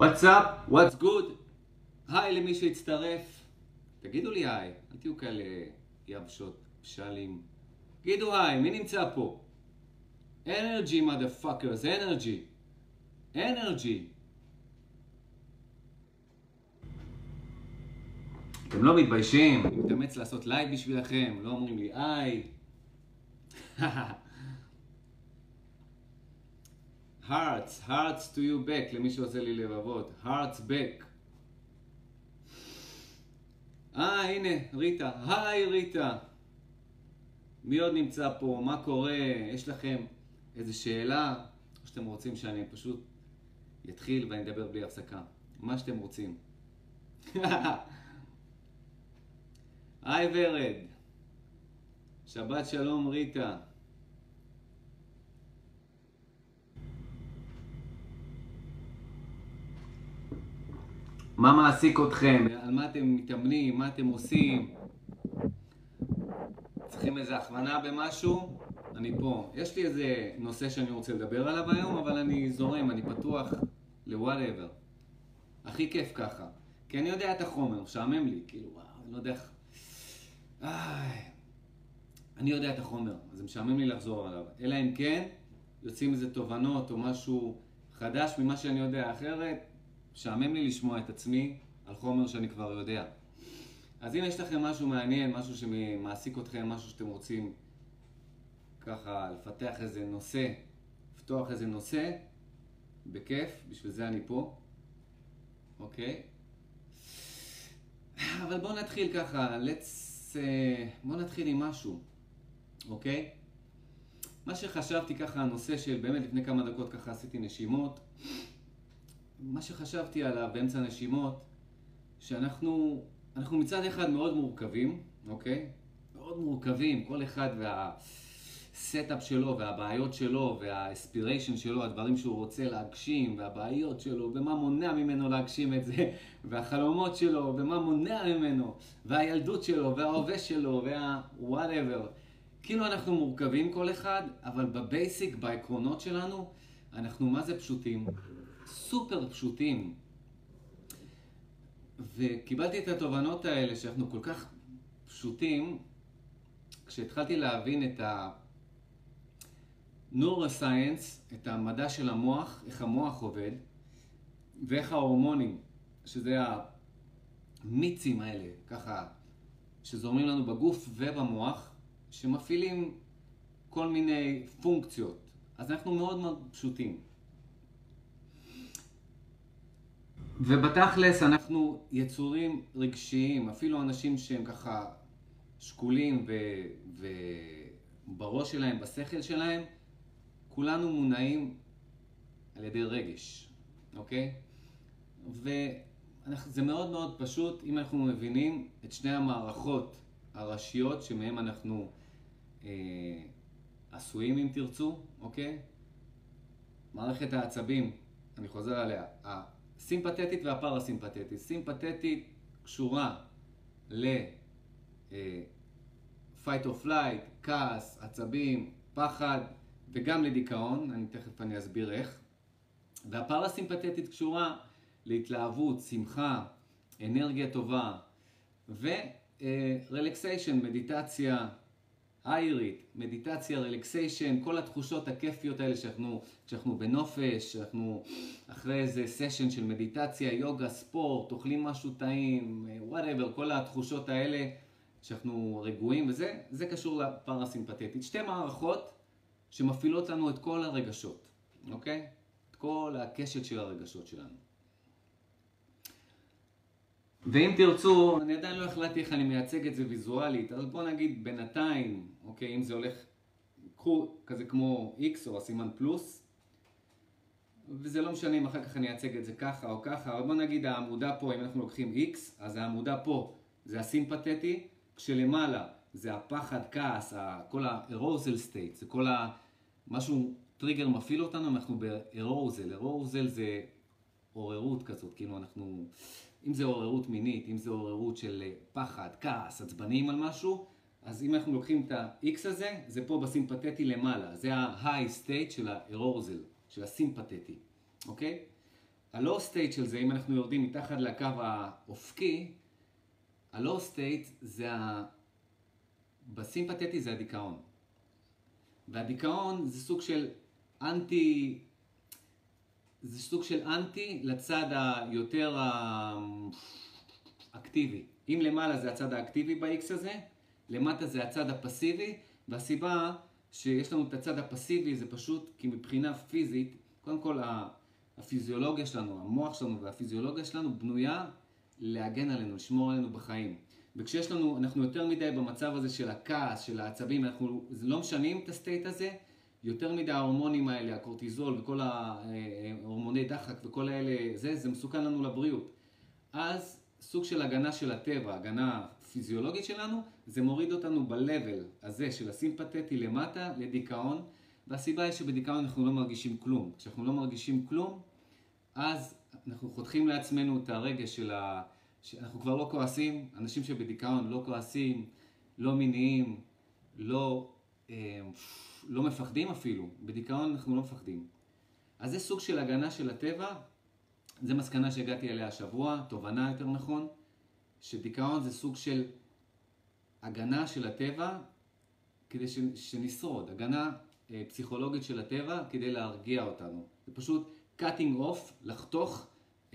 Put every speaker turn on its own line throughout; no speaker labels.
What's up? What's good? היי למי שהצטרף. תגידו לי היי, אל תהיו כאלה יבשות, פשלים. תגידו היי, מי נמצא פה? energy, motherfuckers, energy. energy. אתם לא מתביישים? אני מתאמץ לעשות לייב בשבילכם, לא אומרים לי היי. hearts, hearts to you back, למי שעושה לי לבבות. hearts back. אה, הנה, ריטה. היי, ריטה. מי עוד נמצא פה? מה קורה? יש לכם איזה שאלה? או שאתם רוצים שאני פשוט יתחיל ואני אדבר בלי הפסקה? מה שאתם רוצים. היי ורד. שבת שלום ריטה. מה מעסיק אתכם? על מה אתם מתאמנים? מה אתם עושים? צריכים איזה הכוונה במשהו? אני פה. יש לי איזה נושא שאני רוצה לדבר עליו היום, אבל אני זורם, אני פתוח ל-whatever. הכי כיף ככה. כי אני יודע את החומר, משעמם לי, כאילו, וואו, אני לא יודע איך... אני יודע את החומר, אז זה משעמם לי לחזור עליו. אלא אם כן, יוצאים איזה תובנות או משהו חדש ממה שאני יודע. אחרת, משעמם לי לשמוע את עצמי על חומר שאני כבר יודע. אז אם יש לכם משהו מעניין, משהו שמעסיק אתכם, משהו שאתם רוצים ככה לפתח איזה נושא, לפתוח איזה נושא, בכיף, בשביל זה אני פה, אוקיי? אבל בואו נתחיל ככה, let's... בואו נתחיל עם משהו, אוקיי? מה שחשבתי ככה, הנושא של באמת לפני כמה דקות ככה עשיתי נשימות. מה שחשבתי עליו באמצע הנשימות, שאנחנו אנחנו מצד אחד מאוד מורכבים, אוקיי? מאוד מורכבים, כל אחד והסטאפ שלו, והבעיות שלו, והאספיריישן שלו, הדברים שהוא רוצה להגשים, והבעיות שלו, ומה מונע ממנו להגשים את זה, והחלומות שלו, ומה מונע ממנו, והילדות שלו, וההווה שלו, וה-whatever. כאילו אנחנו מורכבים כל אחד, אבל בבייסיק, בעקרונות שלנו, אנחנו מה זה פשוטים? סופר פשוטים. וקיבלתי את התובנות האלה שאנחנו כל כך פשוטים, כשהתחלתי להבין את ה-neuroscience, את המדע של המוח, איך המוח עובד, ואיך ההורמונים, שזה המיצים האלה, ככה, שזורמים לנו בגוף ובמוח, שמפעילים כל מיני פונקציות. אז אנחנו מאוד מאוד פשוטים. ובתכלס אנחנו יצורים רגשיים, אפילו אנשים שהם ככה שקולים ו... ובראש שלהם, בשכל שלהם, כולנו מונעים על ידי רגש, אוקיי? וזה מאוד מאוד פשוט אם אנחנו מבינים את שני המערכות הראשיות שמהם אנחנו אה, עשויים אם תרצו, אוקיי? מערכת העצבים, אני חוזר עליה, סימפתטית והפרסימפתטית. סימפתטית קשורה ל- אה, or flight, כעס, עצבים, פחד וגם לדיכאון, אני תכף אני אסביר איך. והפרסימפתטית קשורה להתלהבות, שמחה, אנרגיה טובה ו relaxation, מדיטציה, איירית, מדיטציה, relaxation, כל התחושות הכיפיות האלה שאנחנו, שאנחנו בנופש, שאנחנו אחרי איזה סשן של מדיטציה, יוגה, ספורט, אוכלים משהו טעים, whatever, כל התחושות האלה שאנחנו רגועים, וזה זה קשור לפרסימפטית. שתי מערכות שמפעילות לנו את כל הרגשות, אוקיי? את כל הקשת של הרגשות שלנו. ואם תרצו, אני עדיין לא החלטתי איך אני מייצג את זה ויזואלית, אז בואו נגיד בינתיים, אוקיי, אם זה הולך, קחו כזה כמו X או הסימן פלוס, וזה לא משנה אם אחר כך אני אייצג את זה ככה או ככה, אבל בואו נגיד העמודה פה, אם אנחנו לוקחים X, אז העמודה פה זה הסימפתטי, כשלמעלה זה הפחד, כעס, כל ה-arousal state, זה כל ה... משהו, טריגר מפעיל אותנו, אנחנו ב-arousal, arousal זה עוררות כזאת, כאילו אנחנו... אם זה עוררות מינית, אם זה עוררות של אה, פחד, כעס, עצבניים על משהו, אז אם אנחנו לוקחים את ה-X הזה, זה פה בסימפתטי למעלה. זה ה-high state של ה-arousal, של הסימפתטי, אוקיי? ה low state של זה, אם אנחנו יורדים מתחת לקו האופקי, ה low state זה ה... בסימפתטי זה הדיכאון. והדיכאון זה סוג של אנטי, זה סוג של אנטי לצד היותר אקטיבי. אם למעלה זה הצד האקטיבי ב-X הזה, למטה זה הצד הפסיבי, והסיבה שיש לנו את הצד הפסיבי זה פשוט כי מבחינה פיזית, קודם כל הפיזיולוגיה שלנו, המוח שלנו והפיזיולוגיה שלנו בנויה להגן עלינו, לשמור עלינו בחיים. וכשיש לנו, אנחנו יותר מדי במצב הזה של הכעס, של העצבים, אנחנו לא משנים את ה state הזה, יותר מדי ההורמונים האלה, הקורטיזול וכל ההורמוני דחק וכל האלה, זה, זה מסוכן לנו לבריאות. אז סוג של הגנה של הטבע, הגנה פיזיולוגית שלנו, זה מוריד אותנו ב-level הזה של הסימפתטי למטה לדיכאון, והסיבה היא שבדיכאון אנחנו לא מרגישים כלום. כשאנחנו לא מרגישים כלום, אז אנחנו חותכים לעצמנו את הרגש של ה... אנחנו כבר לא כועסים, אנשים שבדיכאון לא כועסים, לא מיניים, לא, אה, לא מפחדים אפילו. בדיכאון אנחנו לא מפחדים. אז זה סוג של הגנה של הטבע, זה מסקנה שהגעתי אליה השבוע, תובנה יותר נכון, שדיכאון זה סוג של הגנה של הטבע כדי ש, שנשרוד, הגנה אה, פסיכולוגית של הטבע כדי להרגיע אותנו. זה פשוט cutting off, לחתוך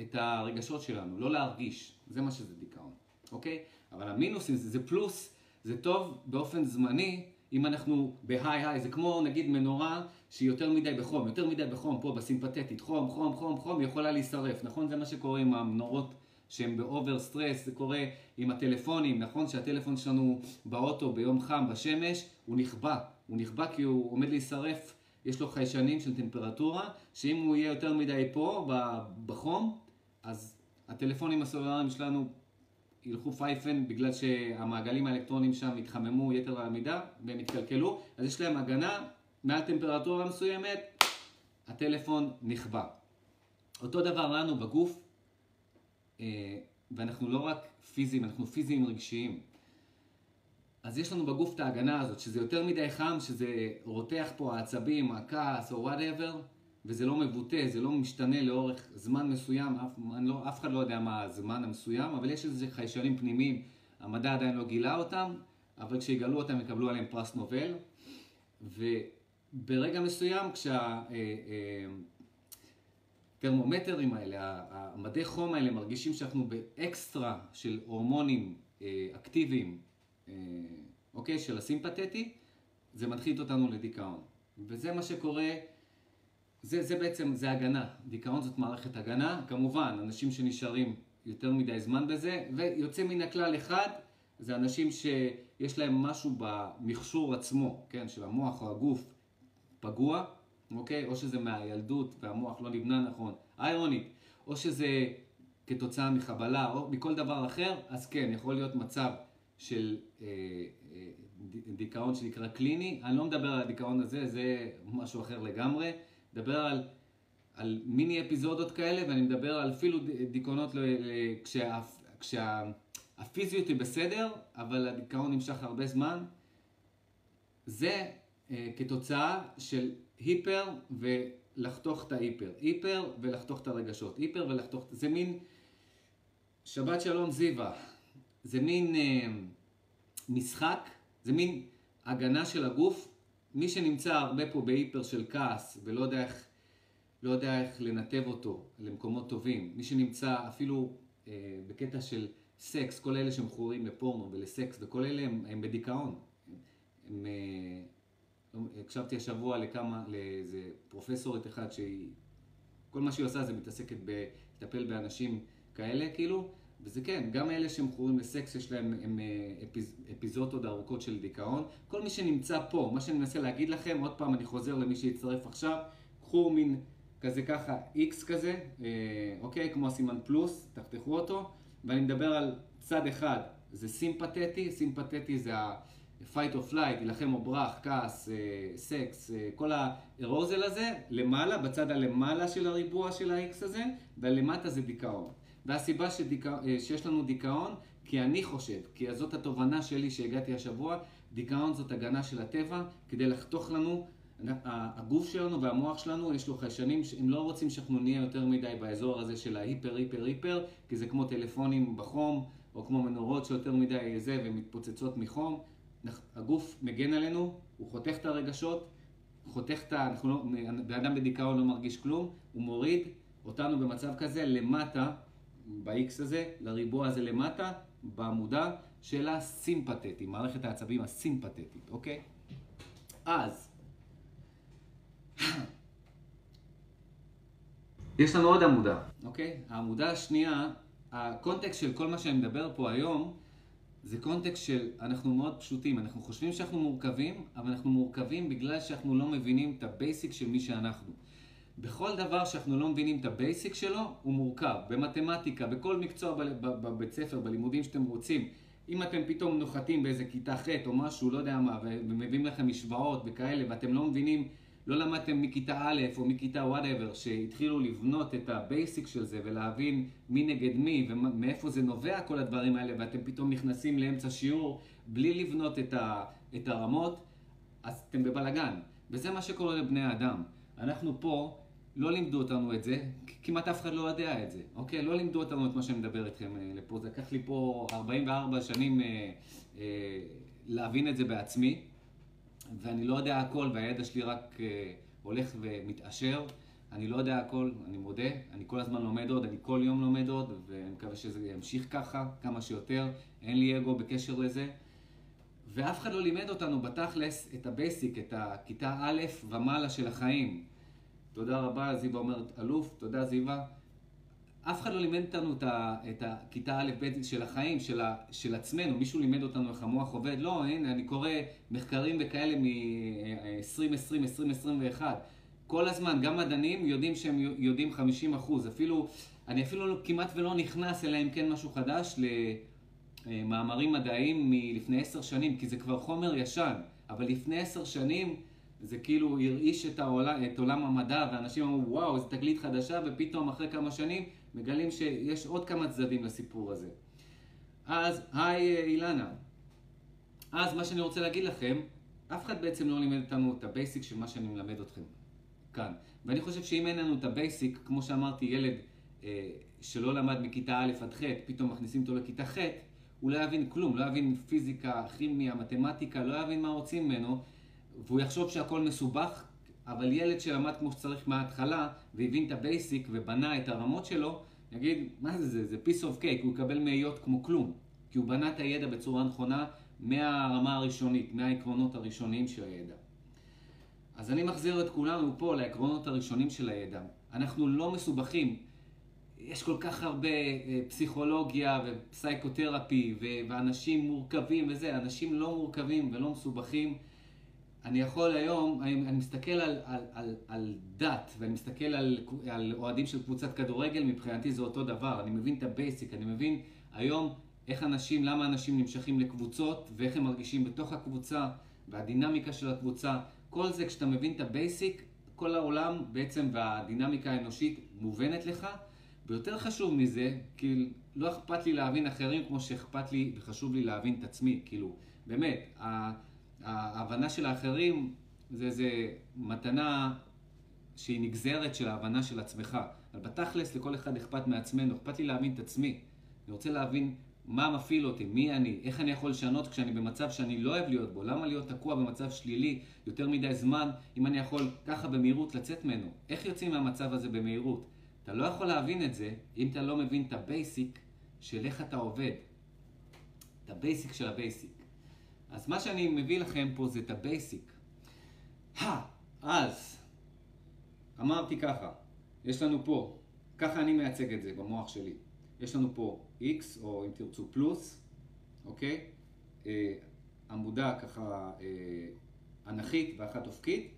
את הרגשות שלנו, לא להרגיש. זה מה שזה דיכאון, אוקיי? אבל המינוסים זה, זה פלוס, זה טוב באופן זמני, אם אנחנו בהיי היי, זה כמו נגיד מנורה שהיא יותר מדי בחום, יותר מדי בחום פה בסימפתטית, חום, חום, חום, חום, היא יכולה להישרף, נכון? זה מה שקורה עם המנורות שהן ב over stress, זה קורה עם הטלפונים, נכון? שהטלפון שלנו באוטו ביום חם בשמש, הוא נכבה, הוא נכבה כי הוא עומד להישרף, יש לו חיישנים של טמפרטורה, שאם הוא יהיה יותר מדי פה בחום, אז הטלפונים הסלולריים שלנו ילכו פייפן בגלל שהמעגלים האלקטרוניים שם יתחממו יתר העמידה והם יתקלקלו, אז יש להם הגנה מעל טמפרטורה מסוימת, הטלפון נכבה. אותו דבר לנו בגוף, אה, ואנחנו לא רק פיזיים, אנחנו פיזיים רגשיים. אז יש לנו בגוף את ההגנה הזאת, שזה יותר מדי חם, שזה רותח פה העצבים, הכעס או whatever, וזה לא מבוטא, זה לא משתנה לאורך זמן מסוים, אף, לא, אף אחד לא יודע מה הזמן המסוים, אבל יש איזה חיישנים פנימיים, המדע עדיין לא גילה אותם, אבל כשיגלו אותם יקבלו עליהם פרס נובל. וברגע מסוים, כשהטרמומטרים אה, אה, האלה, המדי חום האלה, מרגישים שאנחנו באקסטרה של הורמונים אה, אקטיביים, אוקיי, של הסימפתטי, זה מדחיק אותנו לדיכאון. וזה מה שקורה זה, זה בעצם, זה הגנה. דיכאון זאת מערכת הגנה. כמובן, אנשים שנשארים יותר מדי זמן בזה, ויוצא מן הכלל אחד, זה אנשים שיש להם משהו במכשור עצמו, כן, של המוח או הגוף פגוע, אוקיי? או שזה מהילדות והמוח לא נבנה נכון, איירונית, או שזה כתוצאה מחבלה או מכל דבר אחר, אז כן, יכול להיות מצב של אה, אה, דיכאון שנקרא קליני. אני לא מדבר על הדיכאון הזה, זה משהו אחר לגמרי. מדבר על, על מיני אפיזודות כאלה, ואני מדבר על אפילו דיכאונות כשה, כשהפיזיות היא בסדר, אבל הדיכאון נמשך הרבה זמן. זה אה, כתוצאה של היפר ולחתוך את ההיפר. היפר ולחתוך את הרגשות. היפר ולחתוך... זה מין... שבת שלום זיווה. זה מין אה, משחק, זה מין הגנה של הגוף מי שנמצא הרבה פה בהיפר של כעס ולא יודע איך, לא יודע איך לנתב אותו למקומות טובים, מי שנמצא אפילו אה, בקטע של סקס, כל אלה שמכורים לפורנו ולסקס וכל אלה הם, הם בדיכאון. הם, אה, הקשבתי השבוע לכמה, לאיזה פרופסורית אחת שהיא, כל מה שהיא עושה זה מתעסקת בלטפל באנשים כאלה כאילו, וזה כן, גם אלה שמכורים לסקס יש להם הם, אה, אפיז, אפיזודות ארוכות של דיכאון. כל מי שנמצא פה, מה שאני מנסה להגיד לכם, עוד פעם אני חוזר למי שיצטרף עכשיו, קחו מין כזה ככה איקס כזה, אה, אוקיי? כמו הסימן פלוס, תחתכו אותו, ואני מדבר על צד אחד, זה סימפתטי, סימפתטי זה ה-fight or flight, להילחם או ברח, כעס, אה, סקס, כל האירוזל הזה, למעלה, בצד הלמעלה של הריבוע של ה-X הזה, ולמטה זה דיכאון. והסיבה שדיכא... אה, שיש לנו דיכאון, כי אני חושב, כי זאת התובנה שלי שהגעתי השבוע, דיכאון זאת הגנה של הטבע כדי לחתוך לנו הגוף שלנו והמוח שלנו, יש לו חיישנים שהם לא רוצים שאנחנו נהיה יותר מדי באזור הזה של ההיפר, היפר, היפר, כי זה כמו טלפונים בחום, או כמו מנורות שיותר מדי זה ומתפוצצות מחום. הגוף מגן עלינו, הוא חותך את הרגשות, חותך את ה... אנחנו לא... בן אדם בדיכאון לא מרגיש כלום, הוא מוריד אותנו במצב כזה למטה, ב-X הזה, לריבוע הזה למטה, בעמודה של הסימפתטי, מערכת העצבים הסימפתטית, אוקיי? אז, יש לנו עוד עמודה, אוקיי? העמודה השנייה, ה context של כל מה שאני מדבר פה היום, זה context של אנחנו מאוד פשוטים, אנחנו חושבים שאנחנו מורכבים, אבל אנחנו מורכבים בגלל שאנחנו לא מבינים את ה basic של מי שאנחנו. בכל דבר שאנחנו לא מבינים את ה basic שלו, הוא מורכב. במתמטיקה, בכל מקצוע בבית ספר, בלימודים שאתם רוצים. אם אתם פתאום נוחתים באיזה כיתה ח' או משהו, לא יודע מה, ומביאים לכם משוואות וכאלה, ואתם לא מבינים, לא למדתם מכיתה א' או מכיתה whatever, שהתחילו לבנות את ה basic של זה ולהבין מי נגד מי ומאיפה זה נובע כל הדברים האלה, ואתם פתאום נכנסים לאמצע שיעור בלי לבנות את, ה, את הרמות, אז אתם בבלגן. וזה מה שקורה לבני האדם. אנחנו פה לא לימדו אותנו את זה, כמעט אף אחד לא יודע את זה, אוקיי? לא לימדו אותנו את מה שאני מדבר איתכם אה, לפה. זה לקח לי פה 44 שנים אה, אה, להבין את זה בעצמי, ואני לא יודע הכל, והידע שלי רק אה, הולך ומתעשר. אני לא יודע הכל, אני מודה, אני כל הזמן לומד עוד, אני כל יום לומד עוד, ואני מקווה שזה ימשיך ככה, כמה שיותר. אין לי אגו בקשר לזה. ואף אחד לא לימד אותנו בתכלס את ה basic, את הכיתה א' ומעלה של החיים. תודה רבה, זיווה אומרת אלוף, תודה זיווה. אף אחד לא לימד אותנו את הכיתה א'-ב' של החיים, של, ה, של עצמנו, מישהו לימד אותנו איך המוח עובד. לא, הנה, אני קורא מחקרים וכאלה מ-2020, 2021. כל הזמן, גם מדענים יודעים שהם יודעים 50 אחוז. אפילו, אני אפילו לא, כמעט ולא נכנס, אלא אם כן משהו חדש, למאמרים מדעיים מלפני עשר שנים, כי זה כבר חומר ישן. אבל לפני עשר שנים... זה כאילו הרעיש את, העולם, את עולם המדע, ואנשים אמרו, וואו, איזה תגלית חדשה, ופתאום אחרי כמה שנים מגלים שיש עוד כמה צדדים לסיפור הזה. אז, היי אילנה. אז מה שאני רוצה להגיד לכם, אף אחד בעצם לא לימד אותנו את ה basic של מה שאני מלמד אתכם כאן. ואני חושב שאם אין לנו את ה basic, כמו שאמרתי, ילד אה, שלא למד מכיתה א' עד ח', פתאום מכניסים אותו לכיתה ח', הוא לא יבין כלום, לא יבין פיזיקה, כימיה, מתמטיקה, לא יבין מה רוצים ממנו, והוא יחשוב שהכל מסובך, אבל ילד שלמד כמו שצריך מההתחלה, והבין את ה basic ובנה את הרמות שלו, יגיד, מה זה זה? זה piece of cake, הוא יקבל מאיות כמו כלום. כי הוא בנה את הידע בצורה נכונה מהרמה הראשונית, מהעקרונות הראשוניים של הידע. אז אני מחזיר את כולנו פה לעקרונות הראשונים של הידע. אנחנו לא מסובכים. יש כל כך הרבה אה, פסיכולוגיה ו psychotherapy ואנשים מורכבים וזה, אנשים לא מורכבים ולא מסובכים. אני יכול היום, אני, אני מסתכל על, על, על, על דת, ואני מסתכל על, על אוהדים של קבוצת כדורגל, מבחינתי זה אותו דבר. אני מבין את ה basic, אני מבין היום איך אנשים, למה אנשים נמשכים לקבוצות, ואיך הם מרגישים בתוך הקבוצה, והדינמיקה של הקבוצה. כל זה, כשאתה מבין את ה basic, כל העולם בעצם, והדינמיקה האנושית מובנת לך. ויותר חשוב מזה, כי לא אכפת לי להבין אחרים כמו שאכפת לי וחשוב לי להבין את עצמי. כאילו, באמת, ההבנה של האחרים זה איזה מתנה שהיא נגזרת של ההבנה של עצמך. אבל בתכלס לכל אחד אכפת מעצמנו, אכפת לי להבין את עצמי. אני רוצה להבין מה מפעיל אותי, מי אני, איך אני יכול לשנות כשאני במצב שאני לא אוהב להיות בו, למה להיות תקוע במצב שלילי יותר מדי זמן, אם אני יכול ככה במהירות לצאת ממנו. איך יוצאים מהמצב הזה במהירות? אתה לא יכול להבין את זה אם אתה לא מבין את ה basic של איך אתה עובד. את ה basic של ה basic. אז מה שאני מביא לכם פה זה את ה basic. אז, אמרתי ככה, יש לנו פה, ככה אני מייצג את זה במוח שלי. יש לנו פה X, או אם תרצו פלוס, אוקיי? אה, עמודה ככה אה, אנכית ואחת אופקית.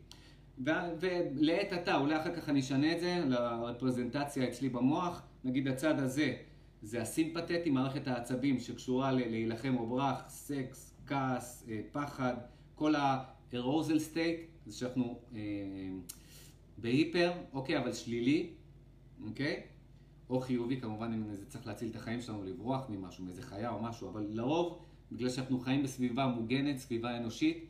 ולעת עתה, אולי אחר כך אני אשנה את זה לרפרזנטציה אצלי במוח. נגיד הצד הזה זה הסימפתטי, מערכת העצבים שקשורה להילחם או ברח, סקס, כעס, אה, פחד, כל ה-arousal state, זה שאנחנו אה, בהיפר, אוקיי, אבל שלילי, אוקיי? או חיובי, כמובן, אם זה צריך להציל את החיים שלנו, לברוח ממשהו, מאיזה חיה או משהו, אבל לרוב, בגלל שאנחנו חיים בסביבה מוגנת, סביבה אנושית,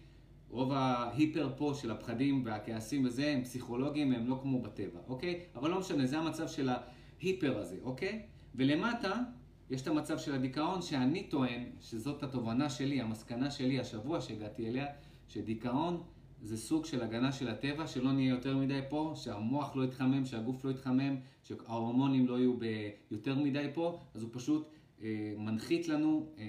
רוב ההיפר פה של הפחדים והכעסים וזה, הם פסיכולוגיים, הם לא כמו בטבע, אוקיי? אבל לא משנה, זה המצב של ההיפר הזה, אוקיי? ולמטה יש את המצב של הדיכאון, שאני טוען שזאת התובנה שלי, המסקנה שלי, השבוע שהגעתי אליה, שדיכאון זה סוג של הגנה של הטבע, שלא נהיה יותר מדי פה, שהמוח לא יתחמם, שהגוף לא יתחמם, שההורמונים לא יהיו יותר מדי פה, אז הוא פשוט אה, מנחית לנו אה,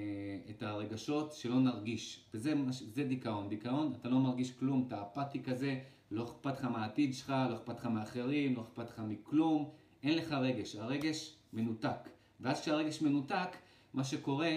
את הרגשות שלא נרגיש. וזה זה דיכאון. דיכאון, אתה לא מרגיש כלום, אתה אפאתי כזה, לא אכפת לך מהעתיד שלך, לא אכפת לך מאחרים, לא אכפת לך מכלום, אין לך רגש, הרגש מנותק. ואז כשהרגש מנותק, מה שקורה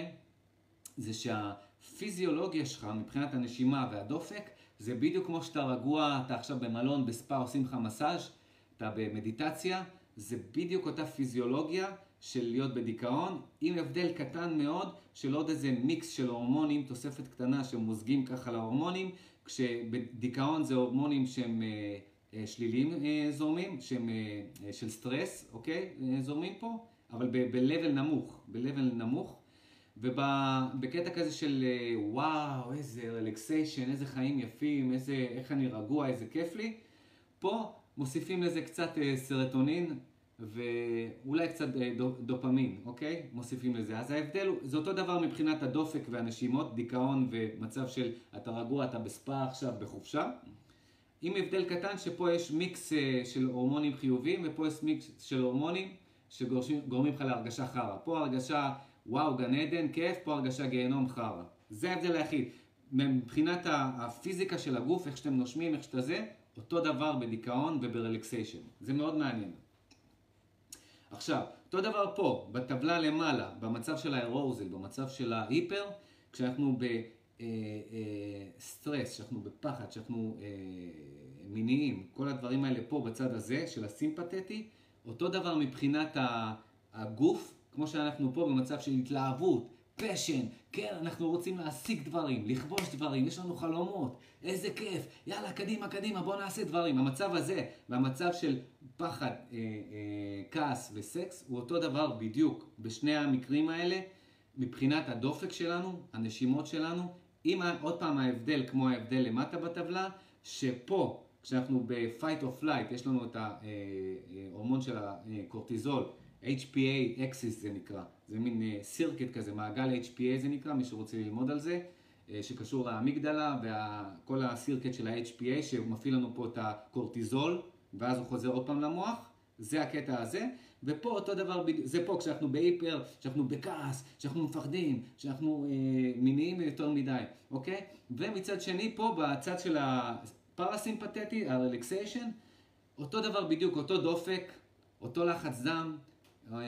זה שהפיזיולוגיה שלך מבחינת הנשימה והדופק זה בדיוק כמו שאתה רגוע, אתה עכשיו במלון, בספא, עושים לך מסאז', אתה במדיטציה, זה בדיוק אותה פיזיולוגיה של להיות בדיכאון, עם הבדל קטן מאוד של עוד איזה מיקס של הורמונים, תוספת קטנה שמוזגים ככה להורמונים, כשבדיכאון זה הורמונים שהם אה, אה, שליליים אה, זורמים, שהם של סטרס, אוקיי? זורמים פה, אבל ב-level נמוך, ב-level נמוך. ובקטע כזה של וואו, איזה רלקסיישן, איזה חיים יפים, איזה, איך אני רגוע, איזה כיף לי, פה מוסיפים לזה קצת סרטונין, ואולי קצת אה, דופמין, אוקיי? מוסיפים לזה. אז ההבדל הוא, זה אותו דבר מבחינת הדופק והנשימות, דיכאון ומצב של אתה רגוע, אתה בספא עכשיו, בחופשה. עם הבדל קטן שפה יש מיקס אה, של הורמונים חיוביים ופה יש מיקס של הורמונים שגורמים לך להרגשה חרא. פה הרגשה וואו גן עדן, כיף, פה הרגשה גיהנום חרא. זה ההבדל היחיד. מבחינת הפיזיקה של הגוף, איך שאתם נושמים, איך שאתה זה, אותו דבר בדיכאון וב relaxation. זה מאוד מעניין. עכשיו, אותו דבר פה, בטבלה למעלה, במצב של ה arousal, במצב של ה hyper, כשאנחנו בסטרס, אה, אה, כשאנחנו בפחד, כשאנחנו אה, מיניים, כל הדברים האלה פה בצד הזה של הסימפתטי, אותו דבר מבחינת הגוף, כמו שאנחנו פה במצב של התלהבות, פשן, כן, אנחנו רוצים להשיג דברים, לכבוש דברים, יש לנו חלומות, איזה כיף, יאללה, קדימה, קדימה, בוא נעשה דברים. המצב הזה והמצב של פחד, אה, אה, כעס וסקס הוא אותו דבר בדיוק בשני המקרים האלה, מבחינת הדופק שלנו, הנשימות שלנו, עם עוד פעם ההבדל כמו ההבדל למטה בטבלה, שפה, כשאנחנו ב-fight or flight, יש לנו את ההורמון של הקורטיזול, HPA axis זה נקרא, זה מין סירקט אה, כזה, מעגל HPA זה נקרא, מי שרוצה ללמוד על זה, אה, שקשור לאמיגדלה וכל הסירקט של ה-HPA שמפעיל לנו פה את הקורטיזול ואז הוא חוזר עוד פעם למוח, זה הקטע הזה, ופה אותו דבר, זה פה כשאנחנו בהיפר, כשאנחנו בכעס, כשאנחנו מפחדים, כשאנחנו אה, מיניים יותר מדי, אוקיי? ומצד שני פה בצד של הפרסימפטטי, הרלקסיישן, אותו דבר בדיוק, אותו דופק, אותו לחץ דם, אה,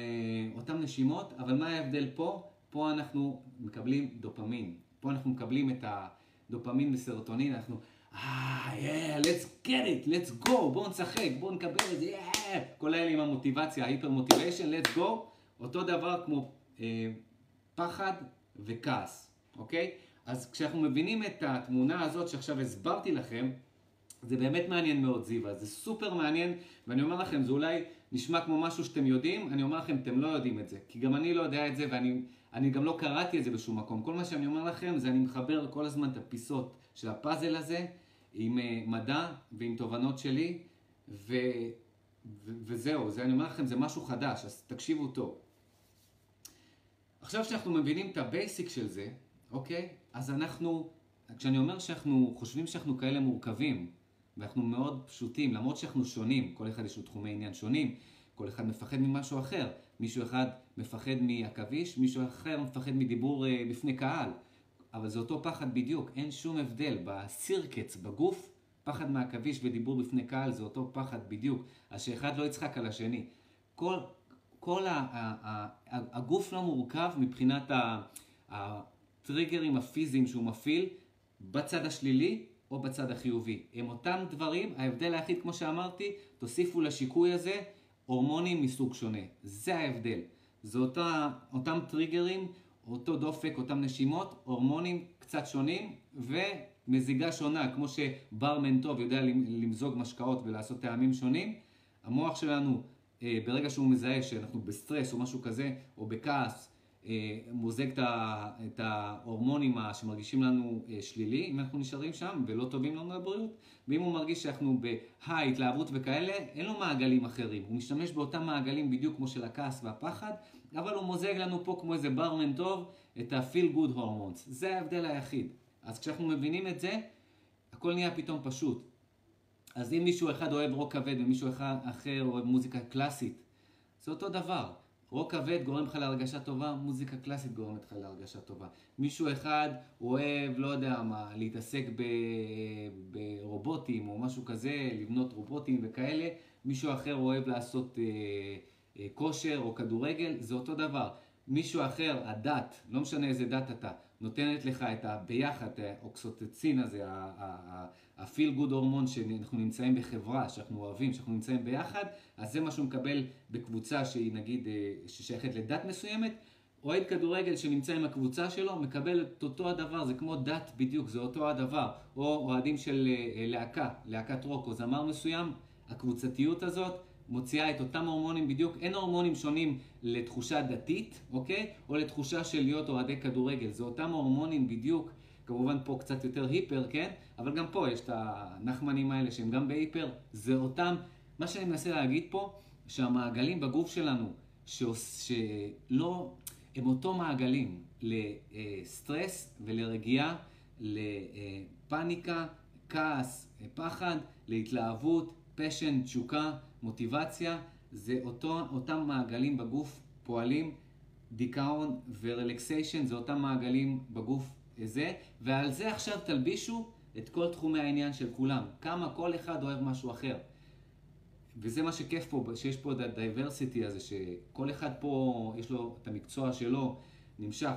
אותן נשימות, אבל מה ההבדל פה? פה אנחנו מקבלים דופמין. פה אנחנו מקבלים את הדופמין וסרטונין, אנחנו, אה, yeah, let's get it, let's go, בואו נשחק, בואו נקבל את זה, yeah. כל האלה עם המוטיבציה, ההיפר מוטיביישן, let's go. אותו דבר כמו אה, פחד וכעס, אוקיי? אז כשאנחנו מבינים את התמונה הזאת שעכשיו הסברתי לכם, זה באמת מעניין מאוד זיווה, זה סופר מעניין, ואני אומר לכם, זה אולי נשמע כמו משהו שאתם יודעים, אני אומר לכם, אתם לא יודעים את זה. כי גם אני לא יודע את זה, ואני גם לא קראתי את זה בשום מקום. כל מה שאני אומר לכם, זה אני מחבר כל הזמן את הפיסות של הפאזל הזה, עם uh, מדע ועם תובנות שלי, ו, ו, וזהו, זה אני אומר לכם, זה משהו חדש, אז תקשיבו טוב. עכשיו שאנחנו מבינים את ה basic של זה, אוקיי? אז אנחנו, כשאני אומר שאנחנו חושבים שאנחנו כאלה מורכבים, ואנחנו מאוד פשוטים, למרות שאנחנו שונים, כל אחד יש לו תחומי עניין שונים, כל אחד מפחד ממשהו אחר. מישהו אחד מפחד מעכביש, מישהו אחר מפחד מדיבור uh, בפני קהל. אבל זה אותו פחד בדיוק, אין שום הבדל. בסירקץ, בגוף, פחד מעכביש ודיבור בפני קהל זה אותו פחד בדיוק. אז שאחד לא יצחק על השני. כל, כל ה, ה, ה, ה, הגוף לא מורכב מבחינת הטריגרים הפיזיים שהוא מפעיל בצד השלילי או בצד החיובי. הם אותם דברים, ההבדל היחיד, כמו שאמרתי, תוסיפו לשיקוי הזה הורמונים מסוג שונה. זה ההבדל. זה אותה, אותם טריגרים, אותו דופק, אותם נשימות, הורמונים קצת שונים ומזיגה שונה, כמו שברמן טוב יודע למזוג משקאות ולעשות טעמים שונים. המוח שלנו, אה, ברגע שהוא מזהה שאנחנו בסטרס או משהו כזה, או בכעס, מוזג את ההורמונים שמרגישים לנו אה, שלילי, אם אנחנו נשארים שם ולא טובים לנו לבריאות, ואם הוא מרגיש שאנחנו ב high, התלהבות וכאלה, אין לו מעגלים אחרים. הוא משתמש באותם מעגלים בדיוק כמו של הכעס והפחד, אבל הוא מוזג לנו פה כמו איזה ברמן טוב את ה-feel good hormones. זה ההבדל היחיד. אז כשאנחנו מבינים את זה, הכל נהיה פתאום פשוט. אז אם מישהו אחד אוהב רוק כבד ומישהו אחר אוהב מוזיקה קלאסית, זה אותו דבר. רוק כבד גורם לך להרגשה טובה, מוזיקה קלאסית גורמת לך להרגשה טובה. מישהו אחד אוהב, לא יודע מה, להתעסק ב... ברובוטים או משהו כזה, לבנות רובוטים וכאלה, מישהו אחר אוהב לעשות אה, אה, כושר או כדורגל, זה אותו דבר. מישהו אחר, הדת, לא משנה איזה דת אתה, נותנת לך את הביחד, האוקסוטצין הזה, ה-feel good הורמון שאנחנו נמצאים בחברה, שאנחנו אוהבים, שאנחנו נמצאים ביחד, אז זה מה שהוא מקבל בקבוצה שהיא נגיד, אה, ששייכת לדת מסוימת. אוהד כדורגל שנמצא עם הקבוצה שלו, מקבל את אותו הדבר, זה כמו דת בדיוק, זה אותו הדבר. או אוהדים של אה, אה, להקה, להקת רוק או זמר מסוים, הקבוצתיות הזאת מוציאה את אותם הורמונים בדיוק, אין הורמונים שונים לתחושה דתית, אוקיי? או לתחושה של להיות אוהדי כדורגל, זה אותם הורמונים בדיוק, כמובן פה קצת יותר היפר, כן? אבל גם פה יש את הנחמנים האלה שהם גם בהיפר, זה אותם, מה שאני מנסה להגיד פה, שהמעגלים בגוף שלנו, שעוש, שלא, הם אותו מעגלים לסטרס ולרגיעה, לפניקה, כעס, פחד, להתלהבות, פשן, תשוקה, מוטיבציה, זה אותו, אותם מעגלים בגוף פועלים, דיכאון ו relaxation, זה אותם מעגלים בגוף זה, ועל זה עכשיו תלבישו את כל תחומי העניין של כולם. כמה כל אחד אוהב משהו אחר. וזה מה שכיף פה, שיש פה את ה diversity הזה, שכל אחד פה יש לו את המקצוע שלו, נמשך.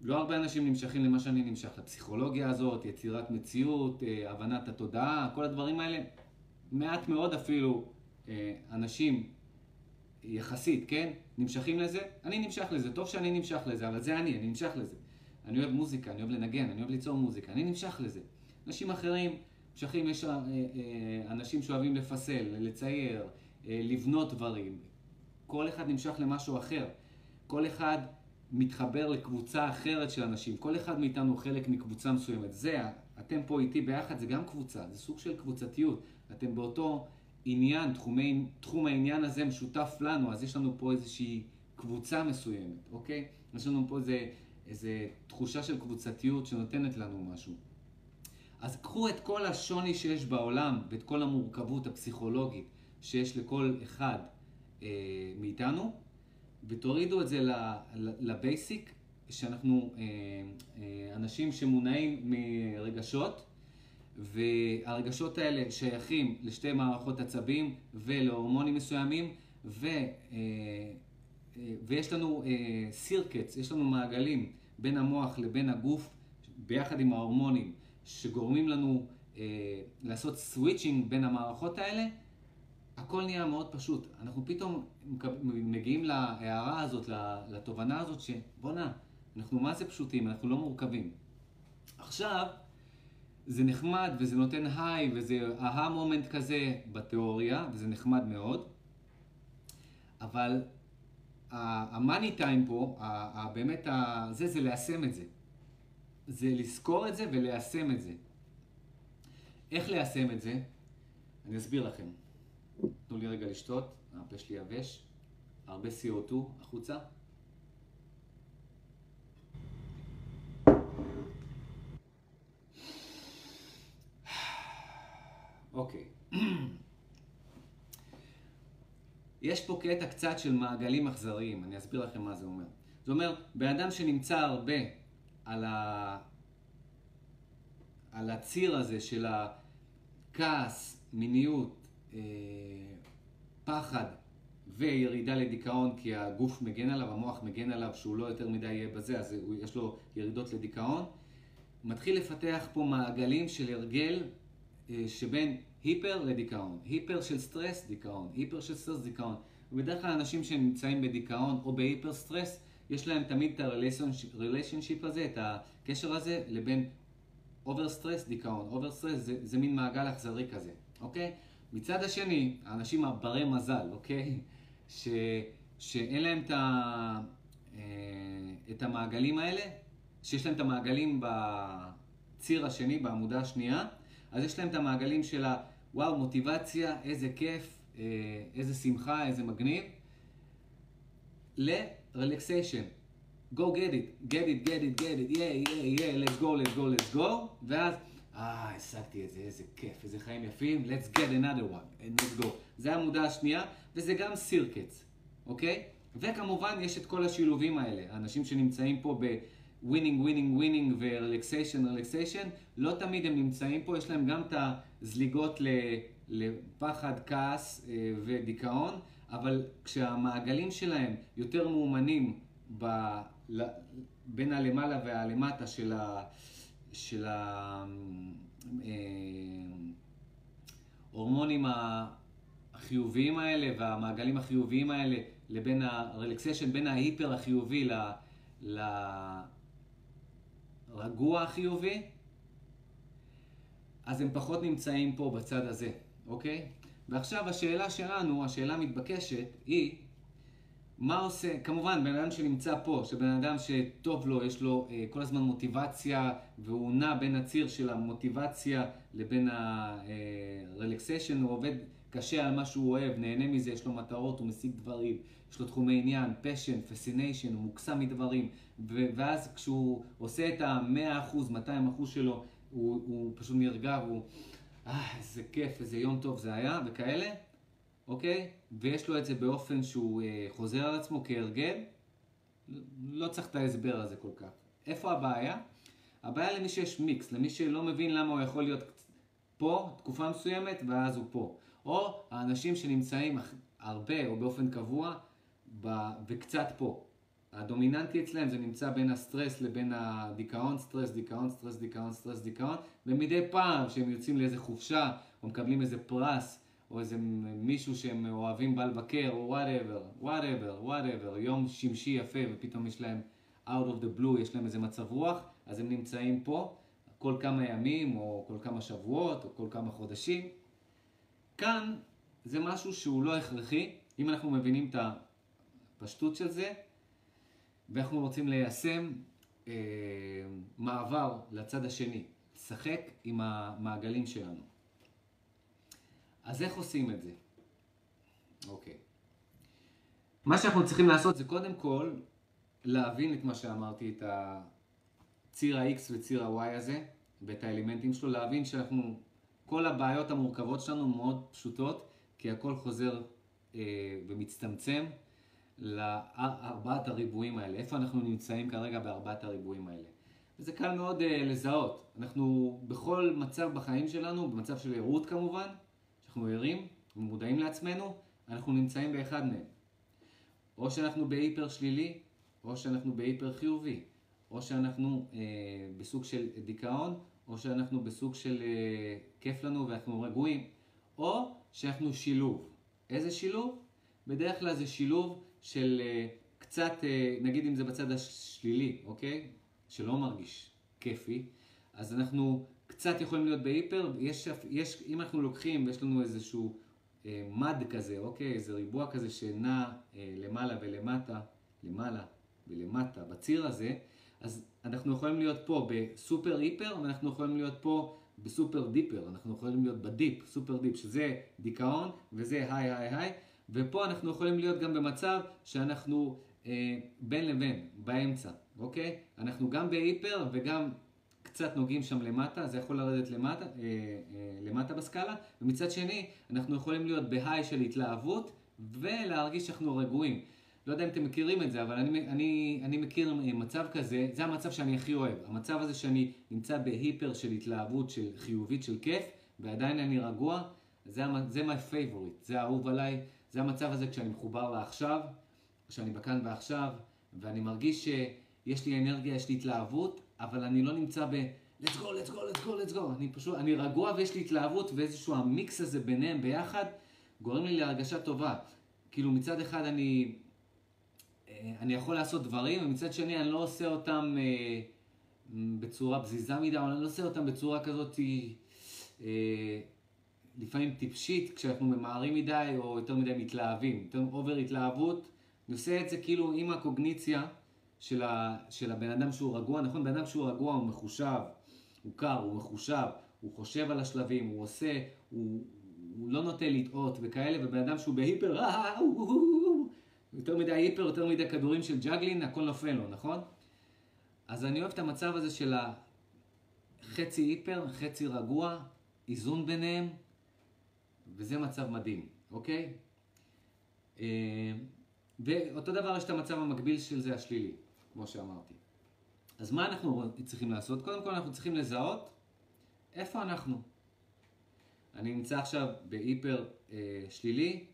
לא הרבה אנשים נמשכים למה שאני נמשך, לפסיכולוגיה הזאת, יצירת מציאות, אה, הבנת התודעה, כל הדברים האלה. מעט מאוד אפילו אה, אנשים יחסית, כן, נמשכים לזה, אני נמשך לזה, טוב שאני נמשך לזה, אבל זה אני, אני נמשך לזה. אני אוהב מוזיקה, אני אוהב לנגן, אני אוהב ליצור מוזיקה, אני נמשך לזה. אנשים אחרים נמשכים, יש אה, אה, אנשים שאוהבים לפסל, לצייר, לבנות דברים. כל אחד נמשך למשהו אחר. כל אחד מתחבר לקבוצה אחרת של אנשים. כל אחד מאיתנו חלק מקבוצה מסוימת. זה, אתם פה איתי ביחד, זה גם קבוצה, זה סוג של קבוצתיות. אתם באותו עניין, תחומי, תחום העניין הזה משותף לנו, אז יש לנו פה איזושהי קבוצה מסוימת, אוקיי? יש לנו פה איזה, איזה תחושה של קבוצתיות שנותנת לנו משהו. אז קחו את כל השוני שיש בעולם ואת כל המורכבות הפסיכולוגית שיש לכל אחד אה, מאיתנו, ותורידו את זה לבייסיק, שאנחנו אה, אה, אנשים שמונעים מרגשות, והרגשות האלה שייכים לשתי מערכות עצבים ולהורמונים מסוימים, ו, אה, אה, ויש לנו circuits, יש לנו מעגלים בין המוח לבין הגוף, ביחד עם ההורמונים, שגורמים לנו אה, לעשות switching בין המערכות האלה, הכל נהיה מאוד פשוט. אנחנו פתאום מגיעים להערה הזאת, לתובנה הזאת, שבואנה, אנחנו מה זה פשוטים, אנחנו לא מורכבים. עכשיו, זה נחמד וזה נותן היי וזה אהה מומנט כזה בתיאוריה, וזה נחמד מאוד, אבל המאני טיים פה, באמת, זה, זה ליישם את זה. זה לזכור את זה וליישם את זה. איך ליישם את זה? אני אסביר לכם. תנו לי רגע לשתות, הפה שלי יבש, הרבה CO2 החוצה. אוקיי. יש פה קטע קצת של מעגלים אכזריים, אני אסביר לכם מה זה אומר. זה אומר, בן אדם שנמצא הרבה על, ה... על הציר הזה של הכעס, מיניות, אה, פחד וירידה לדיכאון, כי הגוף מגן עליו, המוח מגן עליו שהוא לא יותר מדי יהיה בזה, אז יש לו ירידות לדיכאון. מתחיל לפתח פה מעגלים של הרגל אה, שבין hyper לדיכאון, hyper של סטרס, דיכאון, hyper של סטרס, דיכאון. ובדרך כלל אנשים שנמצאים בדיכאון או ב hyper stress, יש להם תמיד את ה relationship הזה, את הקשר הזה, לבין over stress, דיכאון. over stress זה, זה מין מעגל אכזרי כזה, אוקיי? מצד השני, האנשים הברי מזל, אוקיי? ש, שאין להם את ה... אה, את המעגלים האלה, שיש להם את המעגלים בציר השני, בעמודה השנייה, אז יש להם את המעגלים של הוואו, מוטיבציה, איזה כיף, אה, איזה שמחה, איזה מגניב, ל-relaxation. go get it, get it, get it, get it, yeah, yeah, yeah, let's go, let's go, let's go, ואז, אה, השגתי את זה, איזה כיף, איזה חיים יפים, let's get another one, and let's go. זה העמודה השנייה, וזה גם circuits, אוקיי? וכמובן יש את כל השילובים האלה, האנשים שנמצאים פה ב... winning, winning, winning ו relaxation, relaxation, לא תמיד הם נמצאים פה, יש להם גם את הזליגות לפחד, כעס אה, ודיכאון, אבל כשהמעגלים שלהם יותר מאומנים ב, בין הלמעלה והלמטה של, ה, של ההורמונים אה, החיוביים האלה והמעגלים החיוביים האלה לבין הרלקסיישן, בין ההיפר החיובי ל... ל רגוע חיובי, אז הם פחות נמצאים פה בצד הזה, אוקיי? ועכשיו השאלה שלנו, השאלה המתבקשת, היא מה עושה, כמובן, בן אדם שנמצא פה, שבן אדם שטוב לו, יש לו אה, כל הזמן מוטיבציה, והוא נע בין הציר של המוטיבציה לבין הרלקסיישן, הוא עובד קשה על מה שהוא אוהב, נהנה מזה, יש לו מטרות, הוא משיג דברים, יש לו תחומי עניין, פשן, פסיניישן, הוא מוקסם מדברים, ואז כשהוא עושה את ה-100%, 200% שלו, הוא, הוא פשוט נרגע, והוא, אה, איזה כיף, איזה יום טוב זה היה, וכאלה, אוקיי? ויש לו את זה באופן שהוא אה, חוזר על עצמו כהרגל, לא צריך את ההסבר הזה כל כך. איפה הבעיה? הבעיה למי שיש מיקס, למי שלא מבין למה הוא יכול להיות פה תקופה מסוימת ואז הוא פה. או האנשים שנמצאים הרבה או באופן קבוע ב... וקצת פה. הדומיננטי אצלהם זה נמצא בין הסטרס לבין הדיכאון, סטרס, דיכאון, סטרס, דיכאון, סטרס, דיכאון, ומדי פעם שהם יוצאים לאיזה חופשה, או מקבלים איזה פרס, או איזה מישהו שהם אוהבים בא לבקר, או whatever, whatever, whatever, יום שמשי יפה, ופתאום יש להם out of the blue, יש להם איזה מצב רוח, אז הם נמצאים פה כל כמה ימים, או כל כמה שבועות, או כל כמה חודשים. כאן זה משהו שהוא לא הכרחי, אם אנחנו מבינים את הפשטות של זה, ואנחנו רוצים ליישם אה, מעבר לצד השני, לשחק עם המעגלים שלנו. אז איך עושים את זה? אוקיי. מה שאנחנו צריכים לעשות זה קודם כל להבין את מה שאמרתי, את הציר ה-X וציר ה-Y הזה, ואת האלמנטים שלו, להבין שאנחנו, כל הבעיות המורכבות שלנו מאוד פשוטות, כי הכל חוזר אה, ומצטמצם לארבעת הריבועים האלה. איפה אנחנו נמצאים כרגע בארבעת הריבועים האלה? וזה קל מאוד אה, לזהות. אנחנו בכל מצב בחיים שלנו, במצב של ערות כמובן, שאנחנו ערים ומודעים לעצמנו, אנחנו נמצאים באחד מהם. או שאנחנו בהיפר שלילי, או שאנחנו בהיפר חיובי, או שאנחנו אה, בסוג של דיכאון, או שאנחנו בסוג של אה, כיף לנו ואנחנו רגועים, או שאנחנו שילוב. איזה שילוב? בדרך כלל זה שילוב של uh, קצת, uh, נגיד אם זה בצד השלילי, אוקיי? שלא מרגיש כיפי, אז אנחנו קצת יכולים להיות בהיפר, יש, יש, אם אנחנו לוקחים ויש לנו איזשהו uh, מד כזה, אוקיי? איזה ריבוע כזה שנע uh, למעלה ולמטה, למעלה ולמטה, בציר הזה, אז אנחנו יכולים להיות פה ב super hyper, ואנחנו יכולים להיות פה ב super deeper, אנחנו יכולים להיות ב deep, super deep, שזה דיכאון, וזה high high high, ופה אנחנו יכולים להיות גם במצב שאנחנו אה, בין לבין, באמצע, אוקיי? אנחנו גם ב hyper וגם קצת נוגעים שם למטה, זה יכול לרדת למטה, אה, אה, למטה בסקאלה, ומצד שני אנחנו יכולים להיות ב high של התלהבות ולהרגיש שאנחנו רגועים. לא יודע אם אתם מכירים את זה, אבל אני, אני, אני מכיר מצב כזה, זה המצב שאני הכי אוהב. המצב הזה שאני נמצא בהיפר של התלהבות, של חיובית, של כיף, ועדיין אני רגוע, זה, זה my favorite, זה האהוב עליי. זה המצב הזה כשאני מחובר לעכשיו, כשאני בכאן ועכשיו, ואני מרגיש שיש לי אנרגיה, יש לי התלהבות, אבל אני לא נמצא ב... let's go, let's go, let's go, let's go. אני פשוט, אני רגוע ויש לי התלהבות, ואיזשהו המיקס הזה ביניהם ביחד, גורם לי להרגשה טובה. כאילו מצד אחד אני, אה, אני יכול לעשות דברים, ומצד שני אני לא עושה אותם אה, בצורה פזיזה מדי, אבל אני לא עושה אותם בצורה כזאת... אה, לפעמים טיפשית כשאנחנו ממהרים מדי או יותר מדי מתלהבים, יותר אובר התלהבות. אני עושה את זה כאילו עם הקוגניציה של, ה, של הבן אדם שהוא רגוע, נכון? בן אדם שהוא רגוע הוא מחושב, הוא קר, הוא מחושב, הוא חושב על השלבים, הוא עושה, הוא, הוא לא נוטה לטעות וכאלה, ובן אדם שהוא בהיפר, אה, יותר מדי היפר, יותר מדי כדורים של ג'אגלין, הכל נופל לו, נכון? אז אני אוהב את המצב הזה של החצי היפר, חצי רגוע, איזון ביניהם, וזה מצב מדהים, אוקיי? אה, ואותו דבר יש את המצב המקביל של זה השלילי, כמו שאמרתי. אז מה אנחנו צריכים לעשות? קודם כל אנחנו צריכים לזהות איפה אנחנו. אני נמצא עכשיו בהיפר אה, שלילי,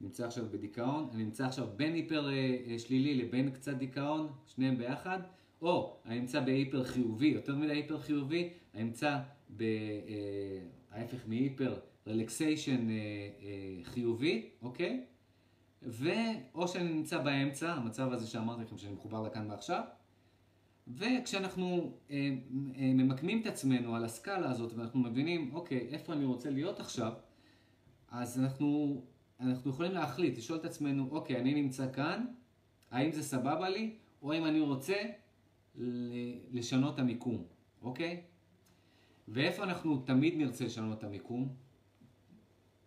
נמצא עכשיו בדיכאון, אני נמצא עכשיו בין היפר אה, אה, שלילי לבין קצת דיכאון, שניהם ביחד, או אני נמצא בהיפר חיובי, יותר מדי היפר חיובי, אני נמצא בהפך אה, מהיפר רלקסיישן אה, אה, חיובי, אוקיי? ואו שאני נמצא באמצע, המצב הזה שאמרתי לכם שאני מחובר לכאן ועכשיו, וכשאנחנו אה, אה, ממקמים את עצמנו על הסקאלה הזאת ואנחנו מבינים, אוקיי, איפה אני רוצה להיות עכשיו, אז אנחנו, אנחנו יכולים להחליט, לשאול את עצמנו, אוקיי, אני נמצא כאן, האם זה סבבה לי, או אם אני רוצה לשנות את המיקום, אוקיי? ואיפה אנחנו תמיד נרצה לשנות את המיקום,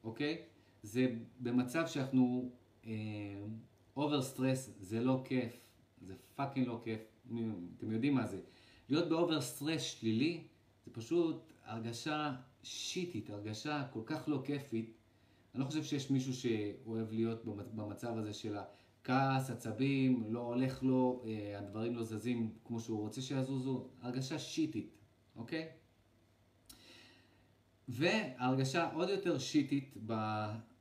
אוקיי? זה במצב שאנחנו over uh, stress, זה לא כיף, זה fucking לא כיף. אתם יודעים מה זה. להיות ב over stress שלילי, זה פשוט הרגשה שיטית, הרגשה כל כך לא כיפית. אני לא חושב שיש מישהו שאוהב להיות במצב הזה של הכעס, עצבים, לא הולך לו, אה, הדברים לא זזים כמו שהוא רוצה שיזוזו, הרגשה שיטית, אוקיי? והרגשה עוד יותר שיטית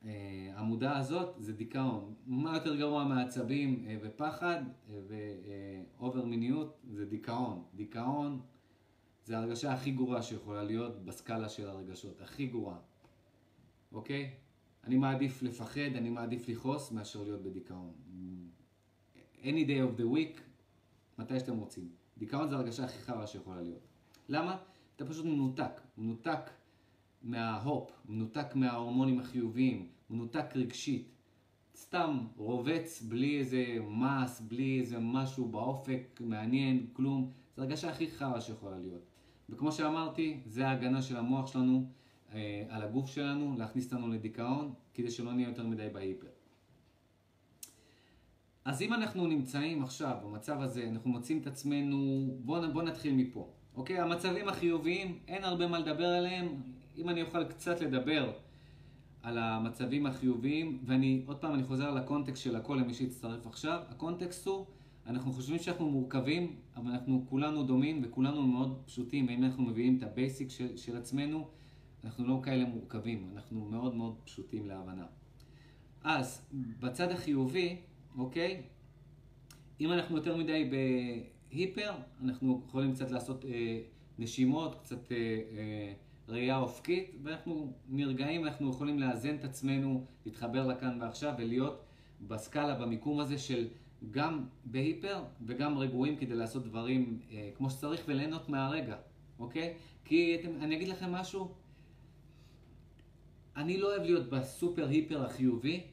בעמודה הזאת זה דיכאון. מה יותר גרוע מעצבים אה, ופחד אה, ואובר מיניות זה דיכאון. דיכאון זה הרגשה הכי גרועה שיכולה להיות בסקאלה של הרגשות, הכי גרועה, אוקיי? אני מעדיף לפחד, אני מעדיף לכעוס מאשר להיות בדיכאון. Any day of the week, מתי שאתם רוצים. דיכאון זה הרגשה הכי חרא שיכולה להיות. למה? אתה פשוט מנותק. מנותק מההופ, מנותק מההורמונים החיוביים, מנותק רגשית. סתם רובץ בלי איזה מס, בלי איזה משהו באופק מעניין, כלום. זו הרגשה הכי חרא שיכולה להיות. וכמו שאמרתי, זה ההגנה של המוח שלנו אה, על הגוף שלנו, להכניס אותנו לדיכאון, כדי שלא נהיה יותר מדי בהיפר. אז אם אנחנו נמצאים עכשיו במצב הזה, אנחנו מוצאים את עצמנו, בואו בוא נתחיל מפה. אוקיי? המצבים החיוביים, אין הרבה מה לדבר עליהם, אם אני אוכל קצת לדבר על המצבים החיוביים, ואני, עוד פעם, אני חוזר לקונטקסט של הכל למי שהצטרף עכשיו. הקונטקסט הוא, אנחנו חושבים שאנחנו מורכבים, אבל אנחנו כולנו דומים וכולנו מאוד פשוטים. אם אנחנו מביאים את ה basic של, של עצמנו, אנחנו לא כאלה מורכבים, אנחנו מאוד מאוד פשוטים להבנה. אז, בצד החיובי, אוקיי? אם אנחנו יותר מדי בהיפר, אנחנו יכולים קצת לעשות אה, נשימות, קצת... אה, אה, ראייה אופקית, ואנחנו נרגעים, אנחנו יכולים לאזן את עצמנו, להתחבר לכאן ועכשיו ולהיות בסקאלה, במיקום הזה של גם בהיפר וגם רגועים כדי לעשות דברים אה, כמו שצריך וליהנות מהרגע, אוקיי? כי אתם, אני אגיד לכם משהו, אני לא אוהב להיות בסופר היפר החיובי,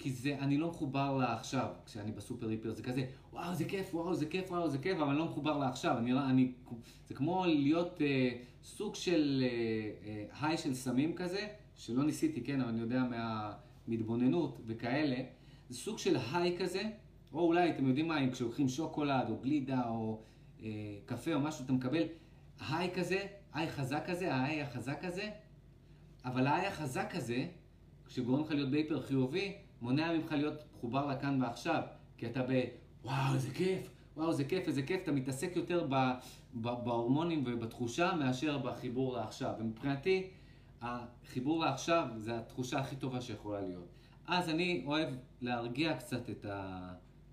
כי זה, אני לא מחובר לעכשיו, כשאני בסופר היפר, זה כזה, וואו, זה כיף, וואו, זה כיף, וואו, זה כיף, אבל אני לא מחובר לעכשיו. אני, אני, זה כמו להיות אה, סוג של אה, אה, היי של סמים כזה, שלא ניסיתי, כן, אבל אני יודע מהמתבוננות וכאלה. זה סוג של היי כזה, או אולי, אתם יודעים מה, אם כשלוקחים שוקולד, או גלידה, או אה, קפה, או משהו, אתה מקבל היי כזה, היי חזק כזה, ההיי החזק הזה, אבל ההיי החזק הזה, כשגורם לך להיות בהיפר חיובי, מונע ממך להיות מחובר לכאן ועכשיו, כי אתה ב... וואו, איזה כיף, וואו, איזה כיף, איזה כיף, אתה מתעסק יותר ב, ב, בהורמונים ובתחושה מאשר בחיבור לעכשיו. ומבחינתי, החיבור לעכשיו זה התחושה הכי טובה שיכולה להיות. אז אני אוהב להרגיע קצת את, ה,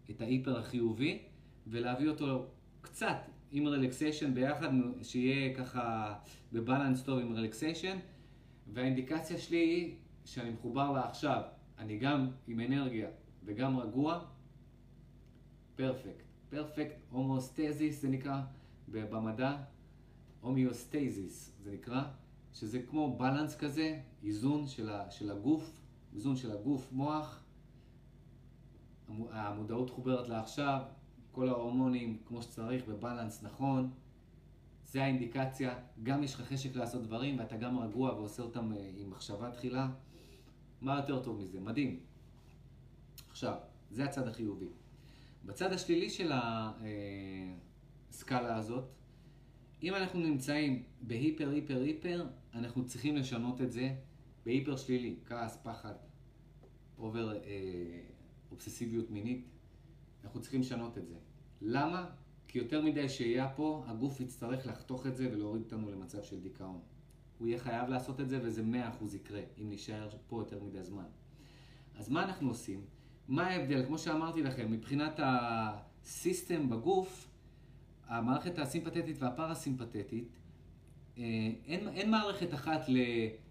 את ההיפר החיובי, ולהביא אותו קצת עם רלקסיישן ביחד, שיהיה ככה ב balance טוב עם relaxation, והאינדיקציה שלי היא שאני מחובר לעכשיו. אני גם עם אנרגיה וגם רגוע, perfect. perfect הומאוסטזיס זה נקרא במדע, הומאוסטזיס זה נקרא, שזה כמו balance כזה, איזון של, ה, של הגוף, איזון של הגוף, מוח, המודעות מחוברת לעכשיו, כל ההורמונים כמו שצריך, בבלנס נכון, זה האינדיקציה. גם יש לך חשק לעשות דברים ואתה גם רגוע ועושה אותם אה, עם מחשבה תחילה. מה יותר טוב מזה? מדהים. עכשיו, זה הצד החיובי. בצד השלילי של הסקאלה הזאת, אם אנחנו נמצאים בהיפר, היפר, היפר, אנחנו צריכים לשנות את זה בהיפר שלילי, כעס, פחד, over אה, אובססיביות מינית, אנחנו צריכים לשנות את זה. למה? כי יותר מדי שהייה פה, הגוף יצטרך לחתוך את זה ולהוריד אותנו למצב של דיכאון. הוא יהיה חייב לעשות את זה וזה מאה אחוז יקרה, אם נשאר פה יותר מדי זמן. אז מה אנחנו עושים? מה ההבדל? כמו שאמרתי לכם, מבחינת ה system בגוף, המערכת הסימפתטית והפאראסימפתטית, אה, אין, אין מערכת אחת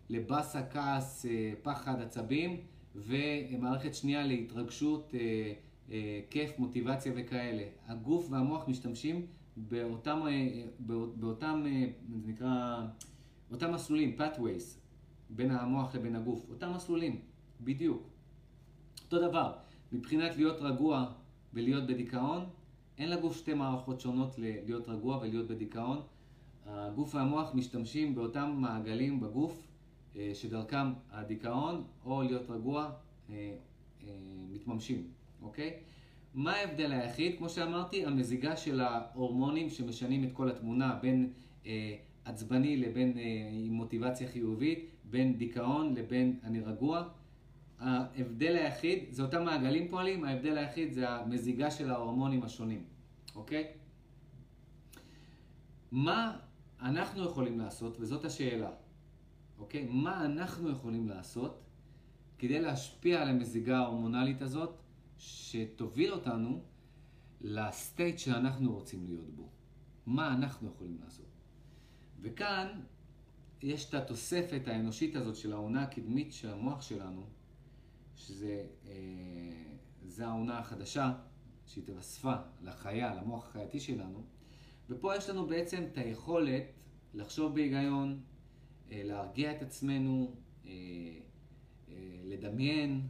לבאסה, כעס, אה, פחד, עצבים, ומערכת שנייה להתרגשות, אה, כיף, מוטיבציה וכאלה. הגוף והמוח משתמשים באותם, באותם, זה נקרא, אותם מסלולים, pathways, בין המוח לבין הגוף. אותם מסלולים, בדיוק. אותו דבר, מבחינת להיות רגוע ולהיות בדיכאון, אין לגוף שתי מערכות שונות להיות רגוע ולהיות בדיכאון. הגוף והמוח משתמשים באותם מעגלים בגוף אה, שדרכם הדיכאון או להיות רגוע אה, אה, מתממשים, אוקיי? מה ההבדל היחיד? כמו שאמרתי, המזיגה של ההורמונים שמשנים את כל התמונה בין עצבני לבין מוטיבציה חיובית, בין דיכאון לבין אני רגוע. ההבדל היחיד, זה אותם מעגלים פועלים, ההבדל היחיד זה המזיגה של ההורמונים השונים, אוקיי? מה אנחנו יכולים לעשות, וזאת השאלה, אוקיי? מה אנחנו יכולים לעשות כדי להשפיע על המזיגה ההורמונלית הזאת, שתוביל אותנו לסטייט שאנחנו רוצים להיות בו? מה אנחנו יכולים לעשות? וכאן יש את התוספת האנושית הזאת של העונה הקדמית של המוח שלנו, שזה אה, העונה החדשה שהתווספה לחיה, למוח החייתי שלנו. ופה יש לנו בעצם את היכולת לחשוב בהיגיון, אה, להרגיע את עצמנו, אה, לדמיין,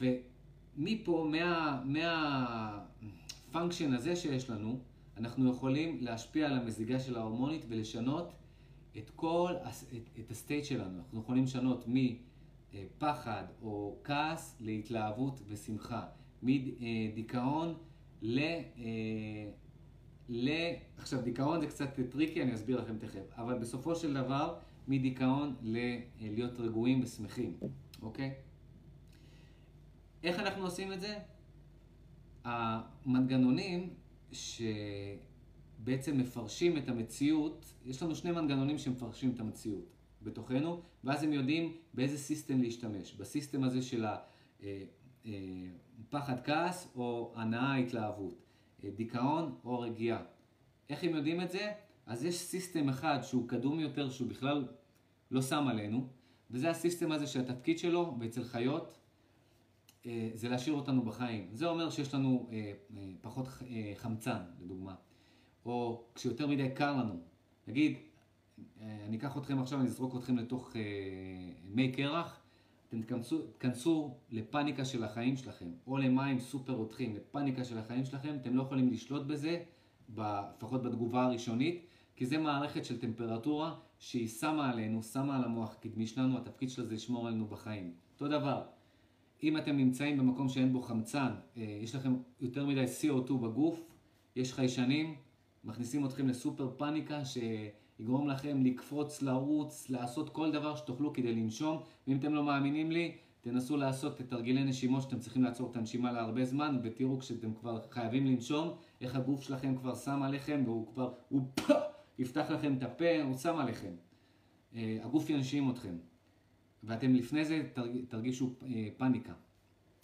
ומפה, מה, מהפונקשן הזה שיש לנו, אנחנו יכולים להשפיע על המזיגה של ההורמונית ולשנות את כל, את, את הסטייט שלנו. אנחנו יכולים לשנות מ... אה, פחד או כעס להתלהבות ושמחה, מדיכאון ל... אה, ל... עכשיו, דיכאון זה קצת tricky, אני אסביר לכם תכף, אבל בסופו של דבר, מדיכאון ללהיות רגועים ושמחים, אוקיי? איך אנחנו עושים את זה? המנגנונים שבעצם מפרשים את המציאות, יש לנו שני מנגנונים שמפרשים את המציאות. בתוכנו, ואז הם יודעים באיזה system להשתמש. ב system הזה של הפחד אה, כעס או הנאה התלהבות, אה, דיכאון או רגיעה. איך הם יודעים את זה? אז יש סיסטם אחד שהוא קדום יותר, שהוא בכלל לא שם עלינו, וזה הסיסטם הזה שהתפקיד שלו, ואצל חיות, אה, זה להשאיר אותנו בחיים. זה אומר שיש לנו פחות חמצן, לדוגמה. או כשיותר מדי קר לנו. נגיד, אה, אני אקח אתכם עכשיו, אני אזרוק אתכם לתוך אה, מי קרח, אתם תכנסו לפאניקה של החיים שלכם, או למים סופר רותחים, לפאניקה של החיים שלכם, אתם לא יכולים לשלוט בזה, לפחות בתגובה הראשונית, כי זה מערכת של טמפרטורה שהיא שמה עלינו, שמה על המוח הקדמי שלנו, התפקיד שלה זה לשמור עלינו בחיים. אותו דבר, אם אתם נמצאים במקום שאין בו חמצן, אה, יש לכם יותר מדי CO2 בגוף, יש חיישנים, מכניסים אתכם לסופר פאניקה, ש... יגרום לכם לקפוץ, לרוץ, לעשות כל דבר שתוכלו כדי לנשום. ואם אתם לא מאמינים לי, תנסו לעשות את תרגילי נשימות שאתם צריכים לעצור את הנשימה להרבה זמן, ותראו כשאתם כבר חייבים לנשום, איך הגוף שלכם כבר שם עליכם, והוא כבר, הוא יפתח לכם את הפה, הוא שם עליכם. אה, הגוף ינשים אתכם. ואתם לפני זה תרגישו אה, פאניקה,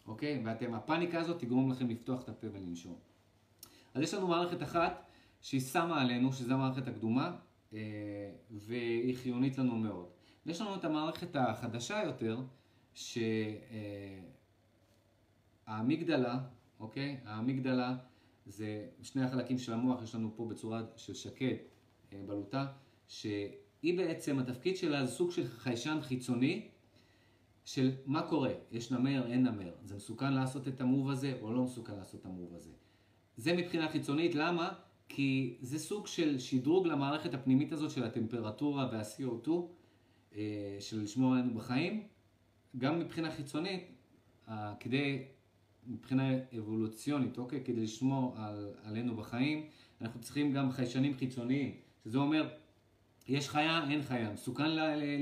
אוקיי? ואתם, הפאניקה הזאת תגרום לכם לפתוח את הפה ולנשום. אז יש לנו מערכת אחת שהיא שמה עלינו, שזו המערכת הקדומה, אה, והיא חיונית לנו מאוד. ויש לנו את המערכת החדשה יותר, שהאמיגדלה, אוקיי? האמיגדלה זה שני החלקים של המוח, יש לנו פה בצורה של שקד, אה, בלוטה, שהיא בעצם, התפקיד שלה זה סוג של חיישן חיצוני, של מה קורה, יש נמר, אין נמר, זה מסוכן לעשות את המוב הזה או לא מסוכן לעשות את המוב הזה. זה מבחינה חיצונית, למה? כי זה סוג של שדרוג למערכת הפנימית הזאת של הטמפרטורה וה-CO2, אה, של לשמור עלינו בחיים, גם מבחינה חיצונית, כדי, מבחינה אבולוציונית, אוקיי? כדי לשמור על, עלינו בחיים, אנחנו צריכים גם חיישנים חיצוניים, שזה אומר, יש חיה, אין חיה, מסוכן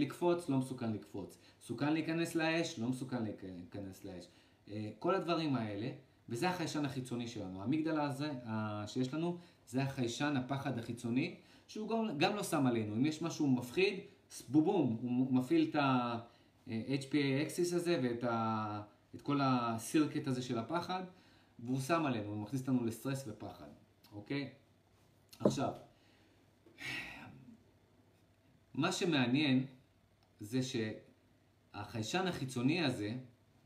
לקפוץ, לא מסוכן לקפוץ, מסוכן להיכנס לאש, לא מסוכן להיכנס לאש. אה, כל הדברים האלה, וזה החיישן החיצוני שלנו. המגדלה הזה שיש לנו, זה החיישן, הפחד החיצוני, שהוא גם, גם לא שם עלינו. אם יש משהו מפחיד, בובום, הוא מפעיל את ה-HPA אקסיס הזה ואת ה, את כל הסירקט הזה של הפחד, והוא שם עלינו, הוא מכניס אותנו לסטרס ופחד, אוקיי? עכשיו, מה שמעניין זה שהחיישן החיצוני הזה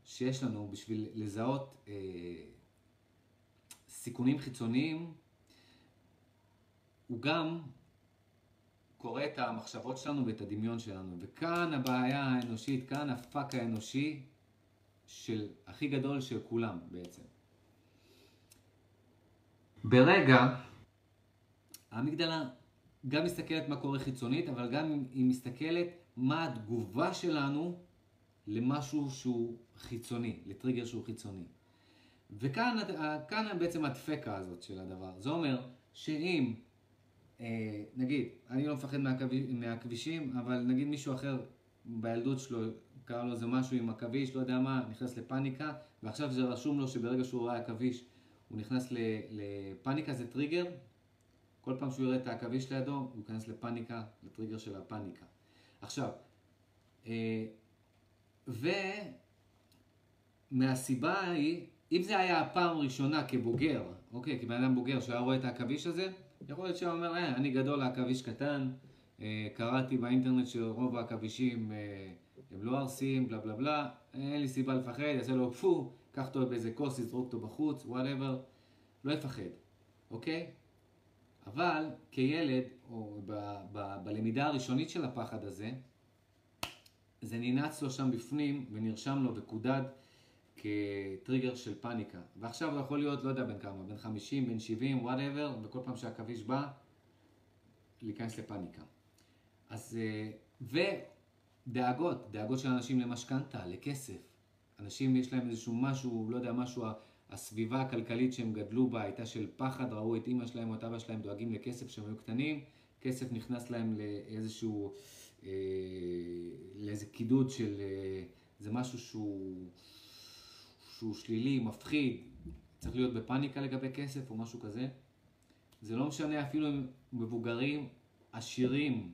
שיש לנו בשביל לזהות אה, סיכונים חיצוניים, הוא גם קורא את המחשבות שלנו ואת הדמיון שלנו. וכאן הבעיה האנושית, כאן הפאק האנושי של הכי גדול של כולם בעצם. ברגע, המגדלה גם מסתכלת מה קורה חיצונית, אבל גם היא מסתכלת מה התגובה שלנו למשהו שהוא חיצוני, לטריגר שהוא חיצוני. וכאן בעצם הדפקה הזאת של הדבר. זה אומר שאם, אה, נגיד, אני לא מפחד מהכבישים, אבל נגיד מישהו אחר בילדות שלו קרה לו איזה משהו עם עכביש, לא יודע מה, נכנס לפאניקה, ועכשיו זה רשום לו שברגע שהוא ראה עכביש הוא נכנס לפאניקה, זה טריגר. כל פעם שהוא יראה את העכביש לידו, הוא ייכנס לפאניקה, לטריגר של הפאניקה. עכשיו, אה, והסיבה היא, אם זה היה הפעם הראשונה כבוגר, אוקיי, כבן אדם בוגר שהיה רואה את העכביש הזה, יכול להיות שהוא אומר, אה, אני גדול, העכביש קטן, אה, קראתי באינטרנט שרוב העכבישים אה, הם לא ארסיים, בלה בלה בלה, אין לי סיבה לפחד, יעשה לו פו, ייקח אותו באיזה כוס, יזרוק אותו בחוץ, whatever, לא יפחד, אוקיי? אבל כילד, או ב- ב- בלמידה הראשונית של הפחד הזה, זה ננעץ לו שם בפנים ונרשם לו וקודד כטריגר של פאניקה. ועכשיו הוא יכול להיות, לא יודע בן כמה, בן 50, בן 70, whatever, וכל פעם שהעכביש בא, להיכנס לפאניקה. אז, אה, ודאגות, דאגות של אנשים למשכנתה, לכסף. אנשים יש להם איזשהו משהו, לא יודע, משהו, הסביבה הכלכלית שהם גדלו בה הייתה של פחד, ראו את אימא שלהם או את אבא שלהם דואגים לכסף כשהם היו קטנים, כסף נכנס להם לאיזשהו, אה, לאיזה קידוד של, אה, זה משהו שהוא, שהוא שלילי, מפחיד, צריך להיות בפאניקה לגבי כסף או משהו כזה. זה לא משנה אפילו אם מבוגרים עשירים,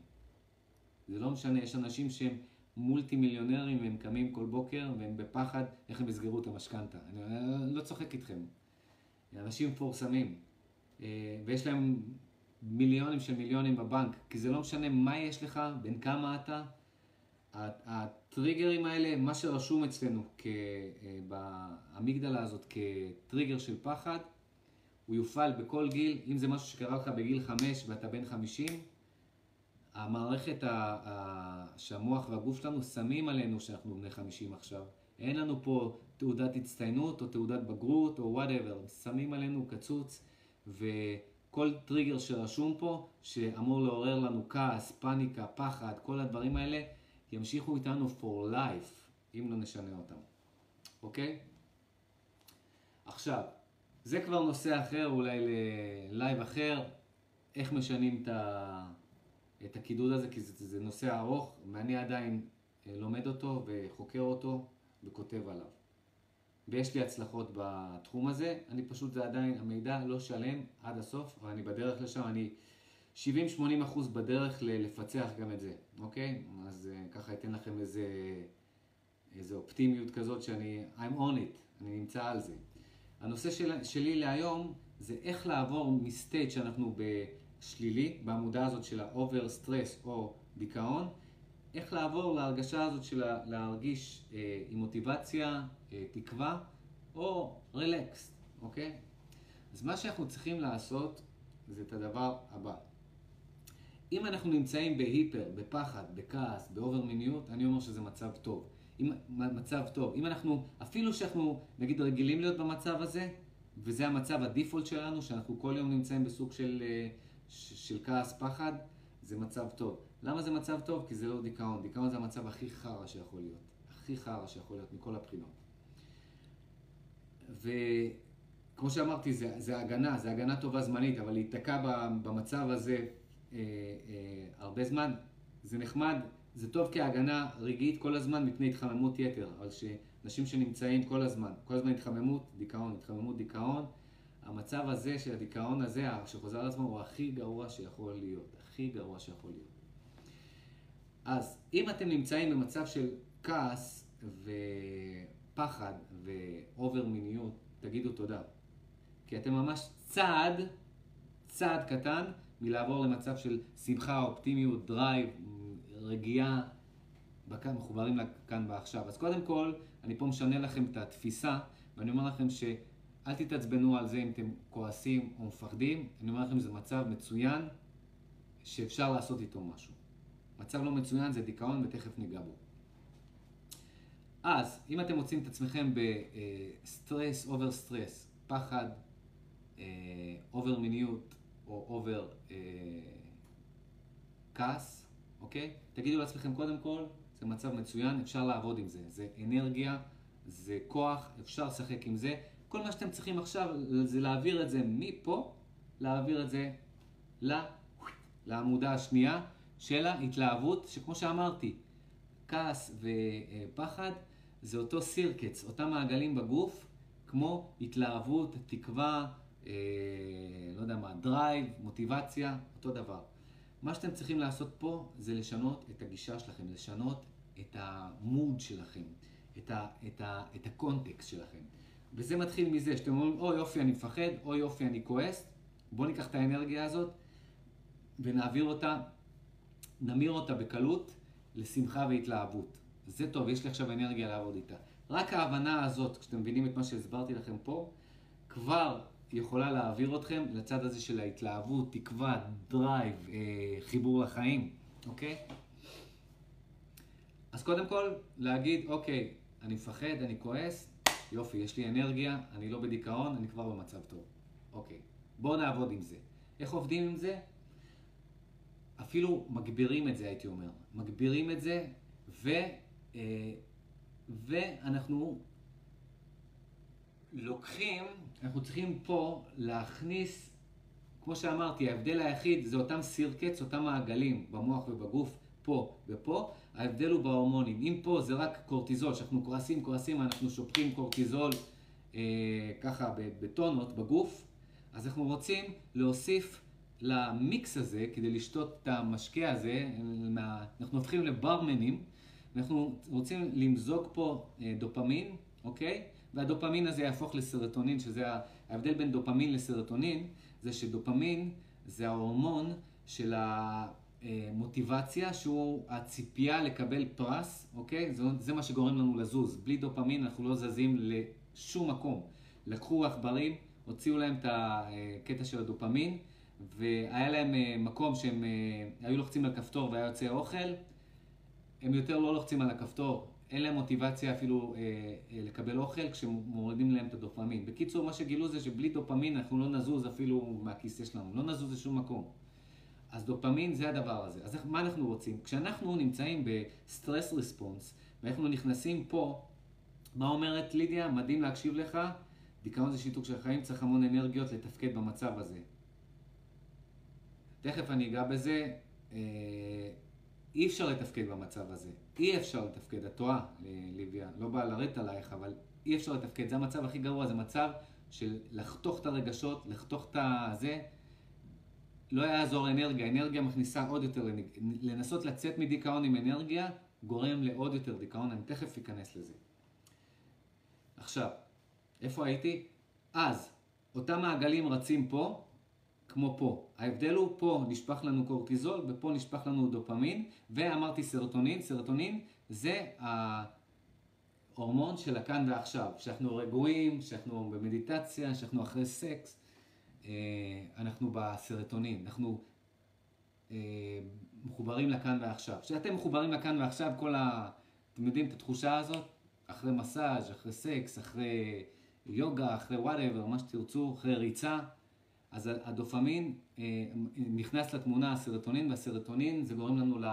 זה לא משנה, יש אנשים שהם מולטי מיליונרים והם קמים כל בוקר והם בפחד איך הם יסגרו את המשכנתה. אני לא צוחק איתכם. אנשים מפורסמים אה, ויש להם מיליונים של מיליונים בבנק, כי זה לא משנה מה יש לך, בין כמה אתה. הטריגרים האלה, מה שרשום אצלנו אה, באמיגדלה הזאת כטריגר של פחד, הוא יופעל בכל גיל, אם זה משהו שקרה לך בגיל 5 ואתה בן 50, המערכת שהמוח והגוף שלנו שמים עלינו שאנחנו בני 50 עכשיו. אין לנו פה תעודת הצטיינות או תעודת בגרות או whatever, שמים עלינו קצוץ וכל טריגר שרשום פה שאמור לעורר לנו כעס, פאניקה, פחד, כל הדברים האלה ימשיכו איתנו for life אם לא נשנה אותם, אוקיי? עכשיו, זה כבר נושא אחר, אולי ללייב אחר, איך משנים את ה... את הקידוד הזה, כי זה, זה נושא ארוך, ואני עדיין אה, לומד אותו וחוקר אותו וכותב עליו. ויש לי הצלחות בתחום הזה, אני פשוט, זה עדיין, המידע לא שלם עד הסוף, אבל אני בדרך לשם, אני 70-80 אחוז בדרך לפצח גם את זה, אוקיי? אז אה, ככה אתן לכם איזה, איזה אופטימיות כזאת שאני, I'm on it, אני נמצא על זה. הנושא של, שלי להיום זה איך לעבור מ state שאנחנו ב... שלילי בעמודה הזאת של ה over stress או דיכאון, איך לעבור להרגשה הזאת של להרגיש אה, עם מוטיבציה, אה, תקווה או relax, אוקיי? אז מה שאנחנו צריכים לעשות זה את הדבר הבא. אם אנחנו נמצאים ב hyper, בפחד, בכעס, ב over מיניות, אני אומר שזה מצב טוב. אם, מצב טוב. אם אנחנו, אפילו שאנחנו נגיד רגילים להיות במצב הזה, וזה המצב הדיפולט שלנו, שאנחנו כל יום נמצאים בסוג של, אה, של כעס, פחד, זה מצב טוב. למה זה מצב טוב? כי זה לא דיכאון. דיכאון זה המצב הכי חרא שיכול להיות. הכי חרא שיכול להיות מכל הבחינות. וכמו שאמרתי, זה, זה הגנה, זה הגנה טובה זמנית, אבל להיתקע במצב הזה אה, אה, הרבה זמן, זה נחמד, זה טוב כהגנה רגעית כל הזמן מפני התחממות יתר, אבל שאנשים שנמצאים כל הזמן, כל הזמן התחממות, דיכאון, התחממות, דיכאון, המצב הזה של הדיכאון הזה, שחוזר על עצמו, הוא הכי גרוע שיכול להיות, הכי גרוע שיכול להיות. אז אם אתם נמצאים במצב של כעס ופחד ואובר מיניות, תגידו תודה. כי אתם ממש צעד, צעד קטן מלעבור למצב של שמחה, אופטימיות, drive, רגיעה, בכאן, מחוברים לכאן ועכשיו. אז קודם כל, אני פה משנה לכם את התפיסה, ואני אומר לכם שאל תתעצבנו על זה אם אתם כועסים או מפחדים, אני אומר לכם שזה מצב מצוין שאפשר לעשות איתו משהו. מצב לא מצוין זה דיכאון ותכף ניגע בו. אז, אם אתם מוצאים את עצמכם בסטרס, over stress, פחד, over מיניות או over כעס, אוקיי? תגידו לעצמכם קודם כל, זה מצב מצוין, אפשר לעבוד עם זה. זה אנרגיה, זה כוח, אפשר לשחק עם זה. כל מה שאתם צריכים עכשיו זה להעביר את זה מפה, להעביר את זה לעמודה השנייה של ההתלהבות, שכמו שאמרתי, כעס ופחד זה אותו circuits, אותם מעגלים בגוף, כמו התלהבות, תקווה, אה, לא יודע מה, drive, מוטיבציה, אותו דבר. מה שאתם צריכים לעשות פה זה לשנות את הגישה שלכם, לשנות את ה mood שלכם, את, ה, את, ה, את הקונטקסט שלכם. וזה מתחיל מזה שאתם אומרים, אוי יופי אני מפחד, אוי יופי אני כועס, בואו ניקח את האנרגיה הזאת ונעביר אותה, נמיר אותה בקלות לשמחה והתלהבות. זה טוב, יש לי עכשיו אנרגיה לעבוד איתה. רק ההבנה הזאת, כשאתם מבינים את מה שהסברתי לכם פה, כבר יכולה להעביר אתכם לצד הזה של ההתלהבות, תקווה, drive, אה, חיבור לחיים, אוקיי? אז קודם כל, להגיד, אוקיי, אני מפחד, אני כועס, יופי, יש לי אנרגיה, אני לא בדיכאון, אני כבר במצב טוב. אוקיי, בואו נעבוד עם זה. איך עובדים עם זה? אפילו מגבירים את זה, הייתי אומר. מגבירים את זה, ו, אה, ואנחנו לוקחים, אנחנו צריכים פה להכניס, כמו שאמרתי, ההבדל היחיד זה אותם סירקץ, אותם מעגלים במוח ובגוף, פה ופה, ההבדל הוא בהורמונים. אם פה זה רק קורטיזול, שאנחנו כועסים, כועסים, אנחנו שופכים קורטיזול אה, ככה בטונות בגוף, אז אנחנו רוצים להוסיף למיקס הזה, כדי לשתות את המשקה הזה, אנחנו הופכים לברמנים, אנחנו רוצים למזוג פה אה, דופמין, אוקיי? והדופמין הזה יהפוך לסרטונין, שזה ההבדל בין דופמין לסרטונין, זה שדופמין זה ההורמון של המוטיבציה, שהוא הציפייה לקבל פרס, אוקיי? זה, זה מה שגורם לנו לזוז. בלי דופמין אנחנו לא זזים לשום מקום. לקחו עכברים, הוציאו להם את הקטע של הדופמין, והיה להם אה, מקום שהם אה, היו לוחצים על כפתור והיה יוצא אוכל, הם יותר לא לוחצים על הכפתור, אין להם מוטיבציה אפילו אה, אה, לקבל אוכל כשמורידים להם את הדופמין. בקיצור, מה שגילו זה שבלי דופמין אנחנו לא נזוז אפילו מהכיסא שלנו, לא נזוז לשום מקום. אז דופמין זה הדבר הזה. אז מה אנחנו רוצים? כשאנחנו נמצאים ב stress response, ואנחנו נכנסים פה, מה אומרת לידיה? מדהים להקשיב לך, דיכאון זה שיתוק של חיים, צריך המון אנרגיות לתפקד במצב הזה. תכף אני אגע בזה. אה, אי אפשר לתפקד במצב הזה. אי אפשר לתפקד, את טועה, ליביה, לא באה לרדת עלייך, אבל אי אפשר לתפקד. זה המצב הכי גרוע, זה מצב של לחתוך את הרגשות, לחתוך את הזה. לא יעזור אנרגיה, אנרגיה מכניסה עוד יותר, לנסות לצאת מדיכאון עם אנרגיה, גורם לעוד יותר דיכאון, אני תכף אכנס לזה. עכשיו, איפה הייתי? אז, אותם מעגלים רצים פה, כמו פה. ההבדל הוא, פה נשפך לנו קורטיזול ופה נשפך לנו דופמין, ואמרתי סרטונין, סרטונין זה ההורמון של הכאן ועכשיו, שאנחנו רגועים, שאנחנו במדיטציה, שאנחנו אחרי סקס, אנחנו בסרטונין, אנחנו אה, מחוברים לכאן ועכשיו. כשאתם מחוברים לכאן ועכשיו, כל אתם יודעים את התחושה הזאת? אחרי מסאז', אחרי סקס, אחרי יוגה, אחרי whatever, מה שתרצו, אחרי ריצה. אז הדופמין אה, נכנס לתמונה הסרטונין, והסרטונין זה גורם לנו ל...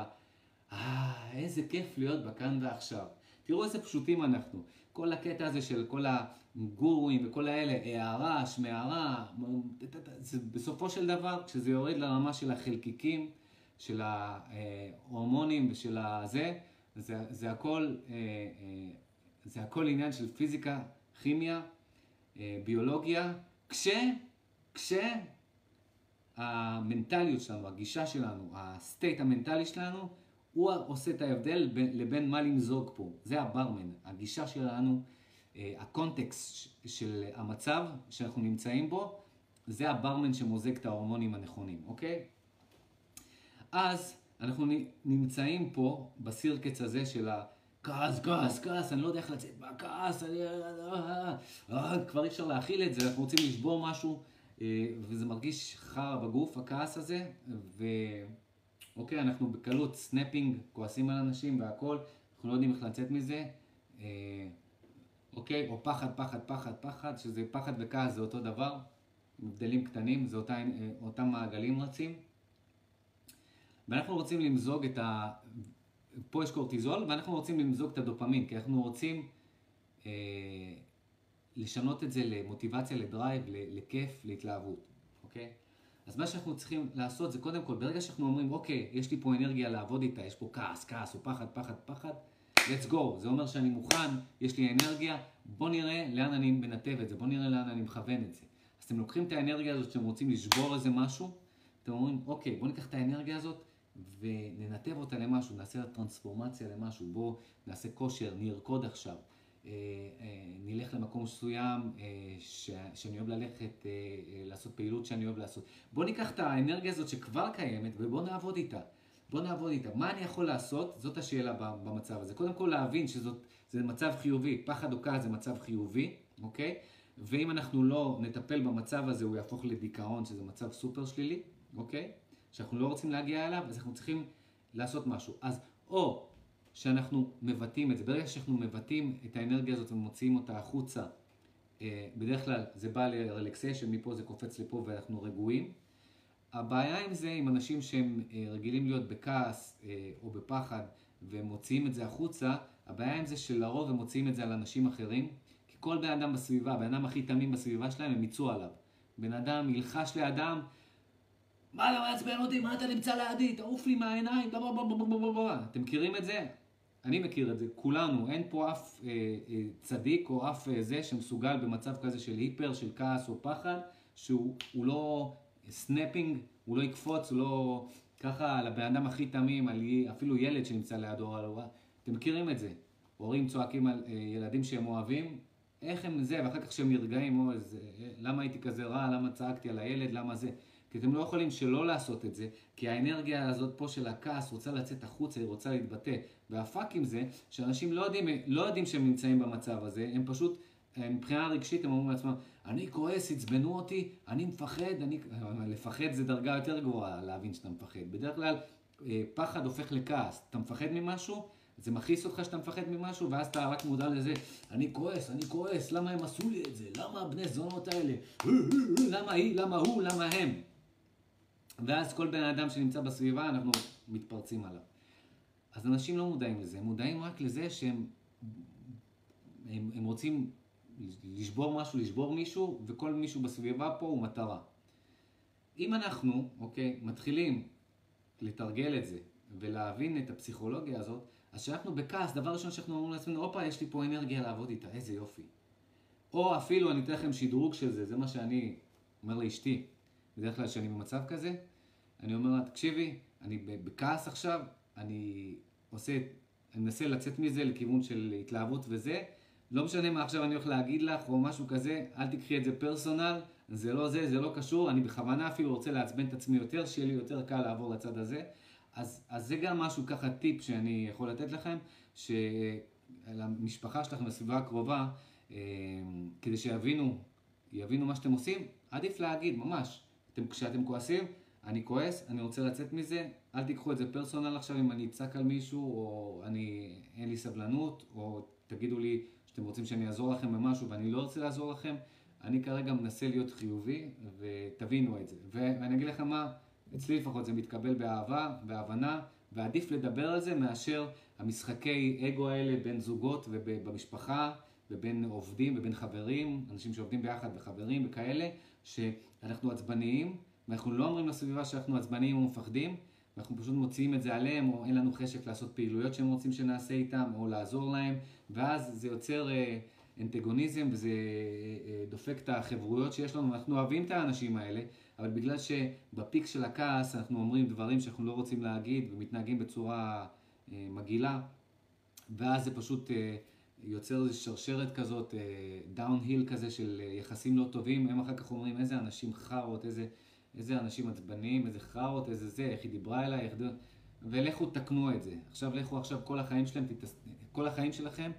אה, איזה כיף להיות בכאן ועכשיו. תראו איזה פשוטים אנחנו. כל הקטע הזה של כל הגורואים וכל האלה, הערה, שמערה, בסופו של דבר, כשזה יורד לרמה של החלקיקים, של ההורמונים ושל הזה, זה, זה הכל, אה, אה, זה הכל עניין של פיזיקה, כימיה, ביולוגיה, כש... כשהמנטליות שלנו, הגישה שלנו, הסטייט המנטלי שלנו, הוא עושה את ההבדל בין, לבין מה למזוג פה. זה הברמן. הגישה שלנו, אה, הקונטקסט של המצב שאנחנו נמצאים בו, זה הברמן שמוזג את ההורמונים הנכונים, אוקיי? אז אנחנו נמצאים פה ב circuits הזה של הכעס, כעס, כעס, אני לא יודע איך לצאת מהכעס, אני... אה, אה, כבר אי אפשר להכיל את זה, אנחנו רוצים לשבור משהו. וזה מרגיש חרא בגוף, הכעס הזה, ואוקיי, אנחנו בקלות snapping, כועסים על אנשים והכל, אנחנו לא יודעים איך לצאת מזה, אה, אוקיי, או פחד, פחד, פחד, פחד, שזה פחד וכעס זה אותו דבר, הבדלים קטנים, זה אותה, אה, אותם מעגלים רצים. ואנחנו רוצים למזוג את ה... פה יש קורטיזול, ואנחנו רוצים למזוג את הדופמין, כי אנחנו רוצים אה, לשנות את זה למוטיבציה, ל drive, לכיף, להתלהבות, אוקיי? אז מה שאנחנו צריכים לעשות זה קודם כל, ברגע שאנחנו אומרים, אוקיי, יש לי פה אנרגיה לעבוד איתה, יש פה כעס, כעס או פחד, פחד, פחד, let's go, זה אומר שאני מוכן, יש לי אנרגיה, בוא נראה לאן אני מנתב את זה, בוא נראה לאן אני מכוון את זה. אז אתם לוקחים את האנרגיה הזאת שאתם רוצים לשבור איזה משהו, אתם אומרים, אוקיי, בוא ניקח את האנרגיה הזאת וננתב אותה למשהו, נעשה טרנספורמציה למשהו, בוא נעשה כושר, נרקוד עכשיו. אה, אה, נלך למקום מסוים אה, שאני אוהב ללכת, לעשות פעילות שאני אוהב לעשות. בוא ניקח את האנרגיה הזאת שכבר קיימת ובוא נעבוד איתה. בוא נעבוד איתה. מה אני יכול לעשות? זאת השאלה במצב הזה. קודם כל להבין שזה מצב חיובי. פחד או כעס זה מצב חיובי, אוקיי? ואם אנחנו לא נטפל במצב הזה, הוא יהפוך לדיכאון, שזה מצב סופר שלילי, אוקיי? שאנחנו לא רוצים להגיע אליו, אז אנחנו צריכים לעשות משהו. אז או שאנחנו מבטאים את זה. ברגע שאנחנו מבטאים את האנרגיה הזאת ומוציאים אותה החוצה, אה, בדרך כלל זה בא לרלקסיישן, מפה זה קופץ לפה ואנחנו רגועים. הבעיה עם זה, עם אנשים שהם אה, רגילים להיות בכעס אה, או בפחד ומוציאים את זה החוצה, הבעיה עם זה שלרוב הם מוציאים את זה על אנשים אחרים, כי כל בן אדם בסביבה, בן אדם הכי תמים בסביבה שלהם, הם יצאו עליו. בן אדם ילחש לאדם, מה אתה מעצבן אותי? מה אתה נמצא לידי? תעוף לי מהעיניים, אתם מכירים את זה? אני מכיר את זה, כולנו, אין פה אף אה, אה, צדיק או אף אה, זה שמסוגל במצב כזה של היפר, של כעס או פחד, שהוא לא snapping, הוא לא יקפוץ, הוא לא ככה לבן אדם הכי תמים, על, אפילו ילד שנמצא לידו, על אתם מכירים את זה, הורים צועקים על אה, ילדים שהם אוהבים, איך הם זה, ואחר כך שהם נרגעים, או איזה, למה הייתי כזה רע, למה צעקתי על הילד, למה זה. כי אתם לא יכולים שלא לעשות את זה, כי האנרגיה הזאת פה של הכעס רוצה לצאת החוצה, היא רוצה להתבטא. והפאק עם זה, שאנשים לא יודעים, לא יודעים שהם נמצאים במצב הזה, הם פשוט, מבחינה רגשית הם אומרים לעצמם, אני כועס, עצבנו אותי, אני מפחד, אני... לפחד זה דרגה יותר גבוהה להבין שאתה מפחד. בדרך כלל אה, פחד הופך לכעס. אתה מפחד ממשהו, זה מכעיס אותך שאתה מפחד ממשהו, ואז אתה רק מודע לזה, אני כועס, אני כועס, למה הם עשו לי את זה? למה הבני זונות האלה? למה היא? למה הוא? למה הם? ואז כל בן אדם שנמצא בסביבה, אנחנו מתפרצים עליו. אז אנשים לא מודעים לזה, הם מודעים רק לזה שהם הם, הם רוצים לשבור משהו, לשבור מישהו, וכל מישהו בסביבה פה הוא מטרה. אם אנחנו, אוקיי, מתחילים לתרגל את זה ולהבין את הפסיכולוגיה הזאת, אז כשאנחנו בכעס, דבר ראשון שאנחנו אומרים לעצמנו, הופה, יש לי פה אנרגיה לעבוד איתה, איזה יופי. או אפילו, אני אתן לכם שדרוג של זה, זה מה שאני אומר לאשתי, בדרך כלל כשאני במצב כזה, אני אומר לה, תקשיבי, אני בכעס עכשיו, אני עושה, אני מנסה לצאת מזה לכיוון של התלהבות וזה, לא משנה מה עכשיו אני הולך להגיד לך או משהו כזה, אל תקחי את זה פרסונל, זה לא זה, זה לא קשור, אני בכוונה אפילו רוצה לעצבן את עצמי יותר, שיהיה לי יותר קל לעבור לצד הזה. אז, אז זה גם משהו ככה טיפ שאני יכול לתת לכם, שלמשפחה שלכם, לסביבה הקרובה, אה, כדי שיבינו, יבינו מה שאתם עושים, עדיף להגיד, ממש. אתם, כשאתם כועסים, אני כועס, אני רוצה לצאת מזה, אל תיקחו את זה פרסונל עכשיו אם אני אצעק על מישהו, או אני, אין לי סבלנות, או תגידו לי שאתם רוצים שאני אעזור לכם במשהו ואני לא רוצה לעזור לכם. אני כרגע מנסה להיות חיובי, ותבינו את זה. ואני אגיד לכם מה, אצלי לפחות זה מתקבל באהבה, בהבנה, ועדיף לדבר על זה מאשר המשחקי אגו האלה בין זוגות ובמשפחה, ובין עובדים ובין חברים, אנשים שעובדים ביחד וחברים וכאלה, שאנחנו עצבניים, ואנחנו לא אומרים לסביבה שאנחנו עצבניים או מפחדים, ואנחנו פשוט מוציאים את זה עליהם, או אין לנו חשק לעשות פעילויות שהם רוצים שנעשה איתם, או לעזור להם, ואז זה יוצר אה, אנטגוניזם וזה אה, אה, דופק את החברויות שיש לנו, אנחנו אוהבים את האנשים האלה, אבל בגלל שבפיק של הכעס אנחנו אומרים דברים שאנחנו לא רוצים להגיד ומתנהגים בצורה מגעילה, ואז זה פשוט יוצר איזו שרשרת כזאת, דאון-היל כזה של יחסים לא טובים, הם אחר כך אומרים איזה אנשים חארות, איזה... איזה אנשים עצבניים, איזה חארות, איזה זה, איך היא דיברה אליי, איך... ולכו תקנו את זה. עכשיו לכו עכשיו כל החיים שלהם, תתס... כל החיים שלכם,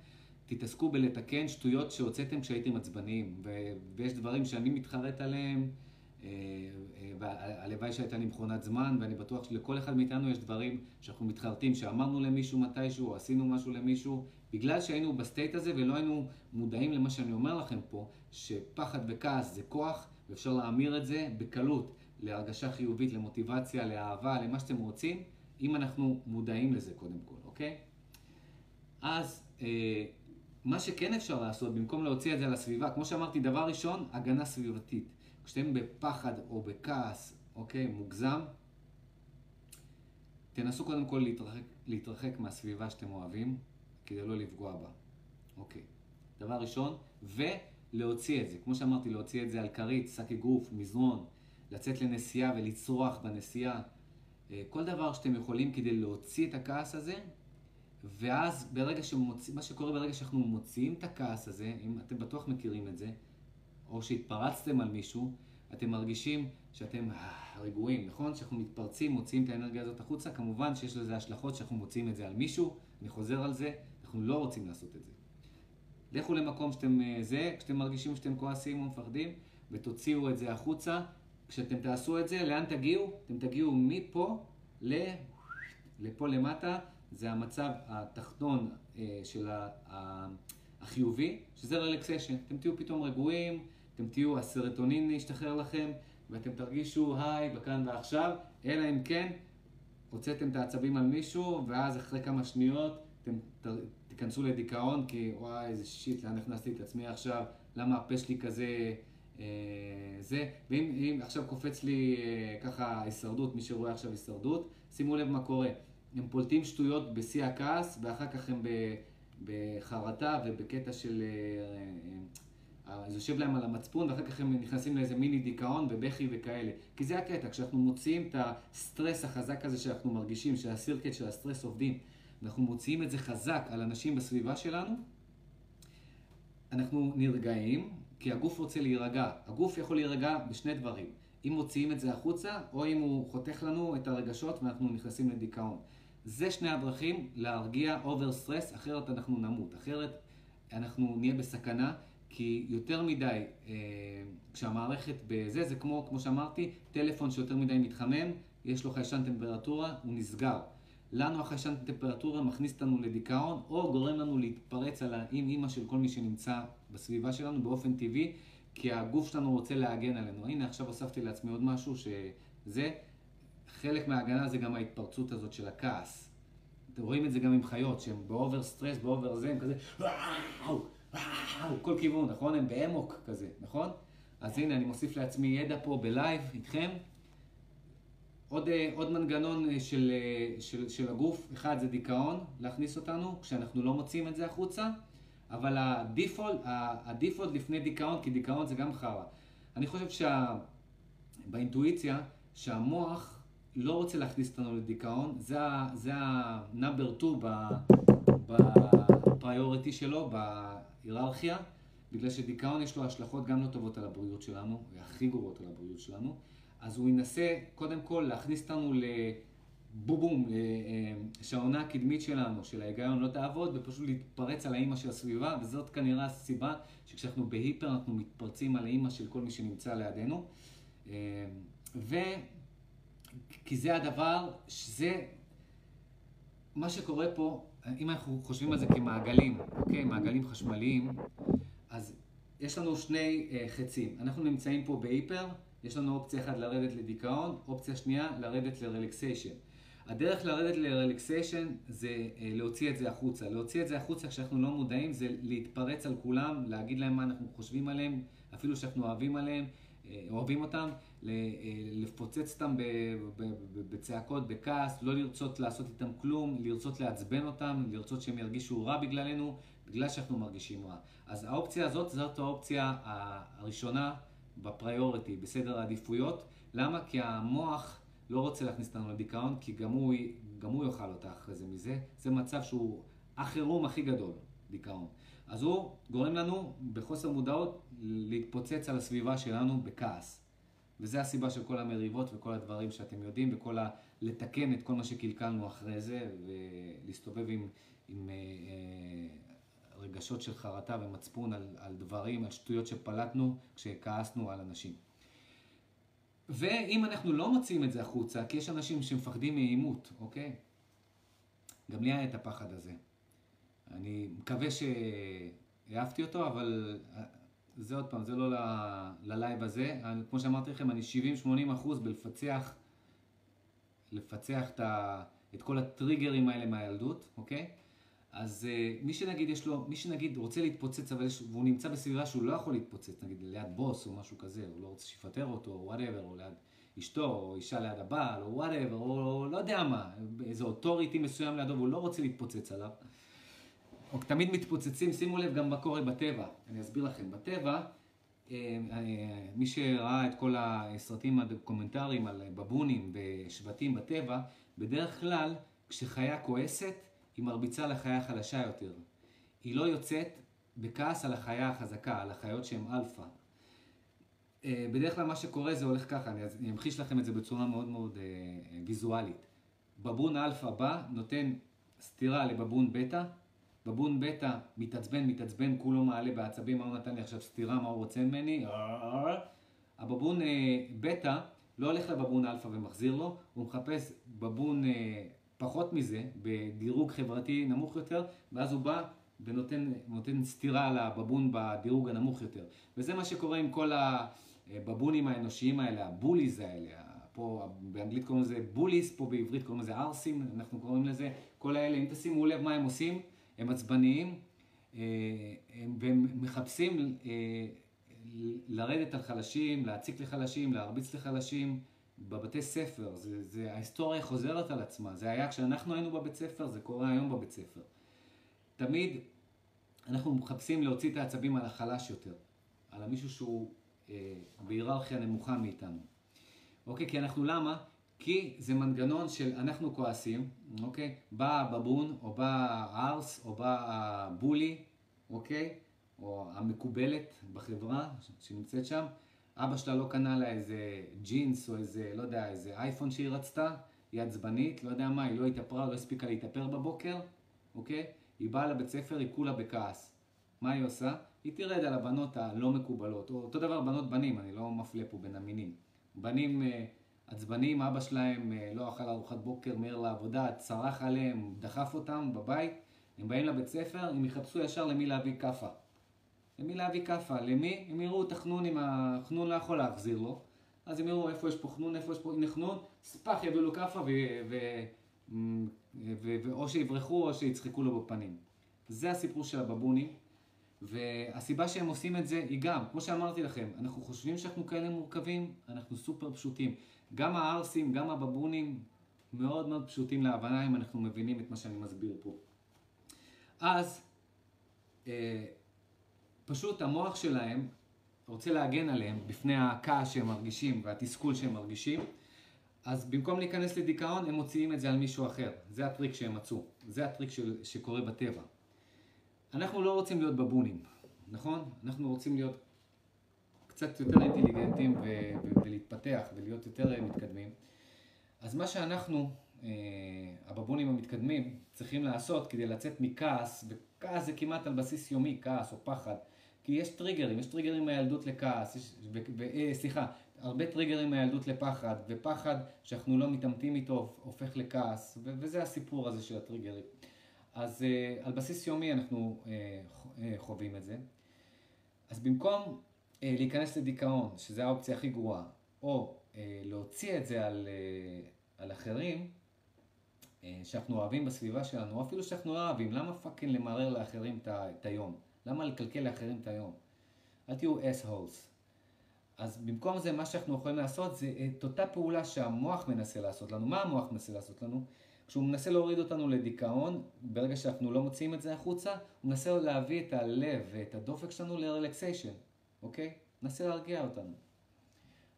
תתעסקו בלתקן שטויות שהוצאתם כשהייתם עצבניים. ו... ויש דברים שאני מתחרט עליהם, אה, אה, והלוואי שהייתה לי מכונת זמן, ואני בטוח שלכל אחד מאיתנו יש דברים שאנחנו מתחרטים, שאמרנו למישהו מתישהו, או עשינו משהו למישהו, בגלל שהיינו ב state הזה ולא היינו מודעים למה שאני אומר לכם פה, שפחד וכעס זה כוח, ואפשר להמיר את זה בקלות. להרגשה חיובית, למוטיבציה, לאהבה, למה שאתם רוצים, אם אנחנו מודעים לזה קודם כל, אוקיי? אז אה, מה שכן אפשר לעשות, במקום להוציא את זה לסביבה, כמו שאמרתי, דבר ראשון, הגנה סביבתית. כשאתם בפחד או בכעס, אוקיי, מוגזם, תנסו קודם כל להתרחק, להתרחק מהסביבה שאתם אוהבים, כדי לא לפגוע בה, אוקיי. דבר ראשון, ולהוציא את זה. כמו שאמרתי, להוציא את זה על כרית, שק אגרוף, מזרון. לצאת לנסיעה ולצרוח בנסיעה. אה, כל דבר שאתם יכולים כדי להוציא את הכעס הזה, ואז ברגע שמוציא, מה שקורה ברגע שאנחנו מוציאים את הכעס הזה, אם אתם בטוח מכירים את זה, או שהתפרצתם על מישהו, אתם מרגישים שאתם אה, רגועים, נכון? שאנחנו מתפרצים, מוציאים את האנרגיה הזאת החוצה, כמובן שיש לזה השלכות שאנחנו מוציאים את זה על מישהו, אני חוזר על זה, אנחנו לא רוצים לעשות את זה. לכו למקום שאתם אה, זה, כשאתם מרגישים שאתם כועסים או מפחדים, ותוציאו את זה החוצה, כשאתם תעשו את זה, לאן תגיעו? אתם תגיעו מפה ל... לפה למטה, זה המצב התחתון אה, של החיובי, שזה רלקסיישן. אתם תהיו פתאום רגועים, אתם תהיו, הסרטונין ישתחרר לכם, ואתם תרגישו היי בכאן ועכשיו, אלא אם כן הוצאתם את העצבים על מישהו, ואז אחרי כמה שניות אתם תיכנסו לדיכאון, כי וואי, איזה שיט, לאן הכנסתי את עצמי עכשיו, למה הפה שלי כזה... אה, זה, ואם עכשיו קופץ לי אה, ככה הישרדות, מי שרואה עכשיו הישרדות, שימו לב מה קורה. הם פולטים שטויות בשיא הכעס, ואחר כך הם בחרטה ובקטע של... אה, זה יושב להם על המצפון, ואחר כך הם נכנסים לאיזה מיני דיכאון ובכי וכאלה. כי זה הקטע, כשאנחנו מוציאים את הסטרס החזק הזה שאנחנו מרגישים, שה circuit של הסטרס עובדים, ואנחנו מוציאים את זה חזק על אנשים בסביבה שלנו, אנחנו נרגעים, כי הגוף רוצה להירגע. הגוף יכול להירגע בשני דברים. אם מוציאים את זה החוצה, או אם הוא חותך לנו את הרגשות ואנחנו נכנסים לדיכאון. זה שני הדרכים להרגיע over stress, אחרת אנחנו נמות. אחרת אנחנו נהיה בסכנה, כי יותר מדי, אה, כשהמערכת בזה, זה כמו, כמו שאמרתי, טלפון שיותר מדי מתחמם, יש לו חיישן טמפרטורה, הוא נסגר. לנו החיישן טמפרטורה מכניס אותנו לדיכאון, או גורם לנו להתפרץ על האמ-אמא של כל מי שנמצא בסביבה שלנו באופן טבעי, כי הגוף שלנו רוצה להגן עלינו. הנה עכשיו הוספתי לעצמי עוד משהו שזה, חלק מההגנה זה גם ההתפרצות הזאת של הכעס. אתם רואים את זה גם עם חיות, שהן ב over stress, ב over זה, הם כזה, כל כיוון, נכון? הם באמוק כזה, נכון? אז הנה, אני מוסיף לעצמי ידע פה בלייב איתכם. עוד, עוד מנגנון של, של, של הגוף, אחד זה דיכאון, להכניס אותנו, כשאנחנו לא מוציאים את זה החוצה. אבל הדיפולט, הדיפולט לפני דיכאון, כי דיכאון זה גם חרא. אני חושב שבאינטואיציה, שה... שהמוח לא רוצה להכניס אותנו לדיכאון, זה ה-number 2 בפריוריטי שלו, בהיררכיה, בגלל שדיכאון יש לו השלכות גם לא טובות על הבריאות שלנו, הכי גרועות על הבריאות שלנו, אז הוא ינסה קודם כל להכניס אותנו ל... בובום, אה, אה, שהעונה הקדמית שלנו, של ההיגיון, לא תעבוד, ופשוט להתפרץ על האימא של הסביבה, וזאת כנראה הסיבה שכשאנחנו בהיפר אנחנו מתפרצים על האימא של כל מי שנמצא לידינו. אה, כי זה הדבר, שזה מה שקורה פה, אם אנחנו חושבים על זה כמעגלים, אוקיי? מעגלים חשמליים, אז יש לנו שני חצים. אנחנו נמצאים פה בהיפר, יש לנו אופציה אחת לרדת לדיכאון, אופציה שנייה לרדת לרלקסיישן. הדרך לרדת לרלקסיישן זה uh, להוציא את זה החוצה. להוציא את זה החוצה כשאנחנו לא מודעים זה להתפרץ על כולם, להגיד להם מה אנחנו חושבים עליהם, אפילו שאנחנו אוהבים עליהם, uh, אוהבים אותם, לפוצץ אותם בצעקות, בכעס, לא לרצות לעשות איתם כלום, לרצות לעצבן אותם, לרצות שהם ירגישו רע בגללנו, בגלל שאנחנו מרגישים רע. אז האופציה הזאת זאת האופציה הראשונה בפריוריטי, בסדר העדיפויות. למה? כי המוח לא רוצה להכניס אותנו לדיכאון, כי גם הוא, גם הוא יאכל אותה אחרי זה מזה. זה מצב שהוא החירום הכי גדול, דיכאון. אז הוא גורם לנו בחוסר מודעות להתפוצץ על הסביבה שלנו בכעס. וזה הסיבה של כל המריבות וכל הדברים שאתם יודעים, וכל ה... לתקן את כל מה שקלקלנו אחרי זה, ולהסתובב עם, עם אה, אה, רגשות של חרטה ומצפון על, על דברים, על שטויות שפלטנו כשכעסנו על אנשים. ואם אנחנו לא מוציאים את זה החוצה, כי יש אנשים שמפחדים מעימות, אוקיי? גם לי היה את הפחד הזה. אני מקווה שהעפתי אותו, אבל זה עוד פעם, זה לא ללייב הזה. אני, כמו שאמרתי לכם, אני 70-80 אחוז בלפצח לפצח את, ה, את כל הטריגרים האלה מהילדות, אוקיי? אז uh, מי שנגיד יש לו, מי שנגיד רוצה להתפוצץ, אבל יש, והוא נמצא בסביבה שהוא לא יכול להתפוצץ, נגיד ליד בוס או משהו כזה, הוא לא רוצה שיפטר אותו, או whatever, או ליד אשתו, או אישה ליד הבעל, או whatever, או, או לא יודע מה, איזה אוטוריטי מסוים לידו, והוא לא רוצה להתפוצץ עליו. או תמיד מתפוצצים, שימו לב גם מה קורה בטבע. אני אסביר לכם. בטבע, אה, אה, מי שראה את כל הסרטים הדוקומנטריים על בבונים ושבטים בטבע, בדרך כלל כשחיה כועסת, היא מרביצה לחיה חלשה יותר. היא לא יוצאת בכעס על החיה החזקה, על החיות שהן אלפא. אה, בדרך כלל מה שקורה זה הולך ככה, אני אמחיש לכם את זה בצורה מאוד מאוד ויזואלית. בבון אלפא בא, נותן סטירה לבבון בטא, בבון בטא מתעצבן, מתעצבן, כולו מעלה בעצבים, מה הוא נתן לי עכשיו סטירה, מה הוא רוצה ממני? הבבון אה, בטא לא הולך לבבון אלפא ומחזיר לו, הוא מחפש בבון אה, פחות מזה, בדירוג חברתי נמוך יותר, ואז הוא בא ונותן סטירה לבבון בדירוג הנמוך יותר. וזה מה שקורה עם כל הבבונים האנושיים האלה, הבוליז האלה, פה באנגלית קוראים לזה בוליס, פה בעברית קוראים לזה ארסים, אנחנו קוראים לזה, כל האלה, אם תשימו לב מה הם עושים, הם עצבניים, אה, והם מחפשים אה, לרדת על חלשים, להציק לחלשים, להרביץ לחלשים בבתי ספר. זה, זה, ההיסטוריה חוזרת על עצמה. זה היה כשאנחנו היינו בבית ספר, זה קורה היום בבית ספר. תמיד אנחנו מחפשים להוציא את העצבים על החלש יותר, על המישהו שהוא אה, בהיררכיה נמוכה מאיתנו. אוקיי? כי אנחנו למה? כי זה מנגנון של אנחנו כועסים, אוקיי? בא הבבון, או בא הארס, או בא הבולי, אוקיי? או המקובלת בחברה שנמצאת שם. אבא שלה לא קנה לה איזה ג'ינס או איזה, לא יודע, איזה אייפון שהיא רצתה, היא עצבנית, לא יודע מה, היא לא התאפרה, לא הספיקה להתאפר בבוקר, אוקיי? היא באה לבית ספר, היא כולה בכעס. מה היא עושה? היא תרד על הבנות הלא מקובלות, או אותו דבר בנות בנים, אני לא מפלה פה בין המינים. בנים... אה, עצבנים, אבא שלהם אה, לא אכל ארוחת בוקר מהר לעבודה, צרח עליהם, דחף אותם בבית, הם באים לבית ספר, הם יחפשו ישר למי להביא כאפה. למי להביא כאפה? למי? הם יראו את החנון, אם החנון לא יכול להחזיר לו, אז הם יראו איפה יש פה חנון, איפה יש פה, הנה חנון, ספח יביאו לו כאפה, ואו שיברחו או שיצחקו לו בפנים. זה הסיפור של הבבונים, והסיבה שהם עושים את זה היא גם, כמו שאמרתי לכם, אנחנו חושבים שאנחנו כאלה מורכבים, אנחנו סופר פשוטים. גם הערסים, גם הבבונים, מאוד מאוד פשוטים להבנה אם אנחנו מבינים את מה שאני מסביר פה. אז אה, פשוט המוח שלהם רוצה להגן עליהם בפני הכעס שהם מרגישים והתסכול שהם מרגישים, אז במקום להיכנס לדיכאון הם מוציאים את זה על מישהו אחר. זה הטריק שהם מצאו, זה הטריק של, שקורה בטבע. אנחנו לא רוצים להיות בבונים, נכון? אנחנו רוצים להיות קצת יותר אינטליגנטים ו- ו- ולהתפתח ולהיות יותר אה, מתקדמים. אז מה שאנחנו, אה, הבבונים המתקדמים, צריכים לעשות כדי לצאת מכעס, וכעס זה כמעט על בסיס יומי, כעס או פחד, כי יש טריגרים, יש טריגרים מהילדות לכעס, יש, ו, ו, אה, סליחה, הרבה טריגרים מהילדות לפחד, ופחד שאנחנו לא מתעמתים איתו הופך לכעס, ו- וזה הסיפור הזה של הטריגרים. אז uh, על בסיס יומי אנחנו uh, חווים את זה. אז במקום uh, להיכנס לדיכאון, שזו האופציה הכי גרועה, או uh, להוציא את זה על, uh, על אחרים, uh, שאנחנו אוהבים בסביבה שלנו, או אפילו שאנחנו לא אוהבים, למה fucking למרר לאחרים את היום? למה לקלקל לאחרים את היום? אל תהיו אס-הולס. אז במקום זה, מה שאנחנו יכולים לעשות זה את אותה פעולה שהמוח מנסה לעשות לנו. מה המוח מנסה לעשות לנו? כשהוא מנסה להוריד אותנו לדיכאון, ברגע שאנחנו לא מוציאים את זה החוצה, הוא מנסה להביא את הלב ואת הדופק שלנו לרלקסיישן, אוקיי? מנסה להרגיע אותנו.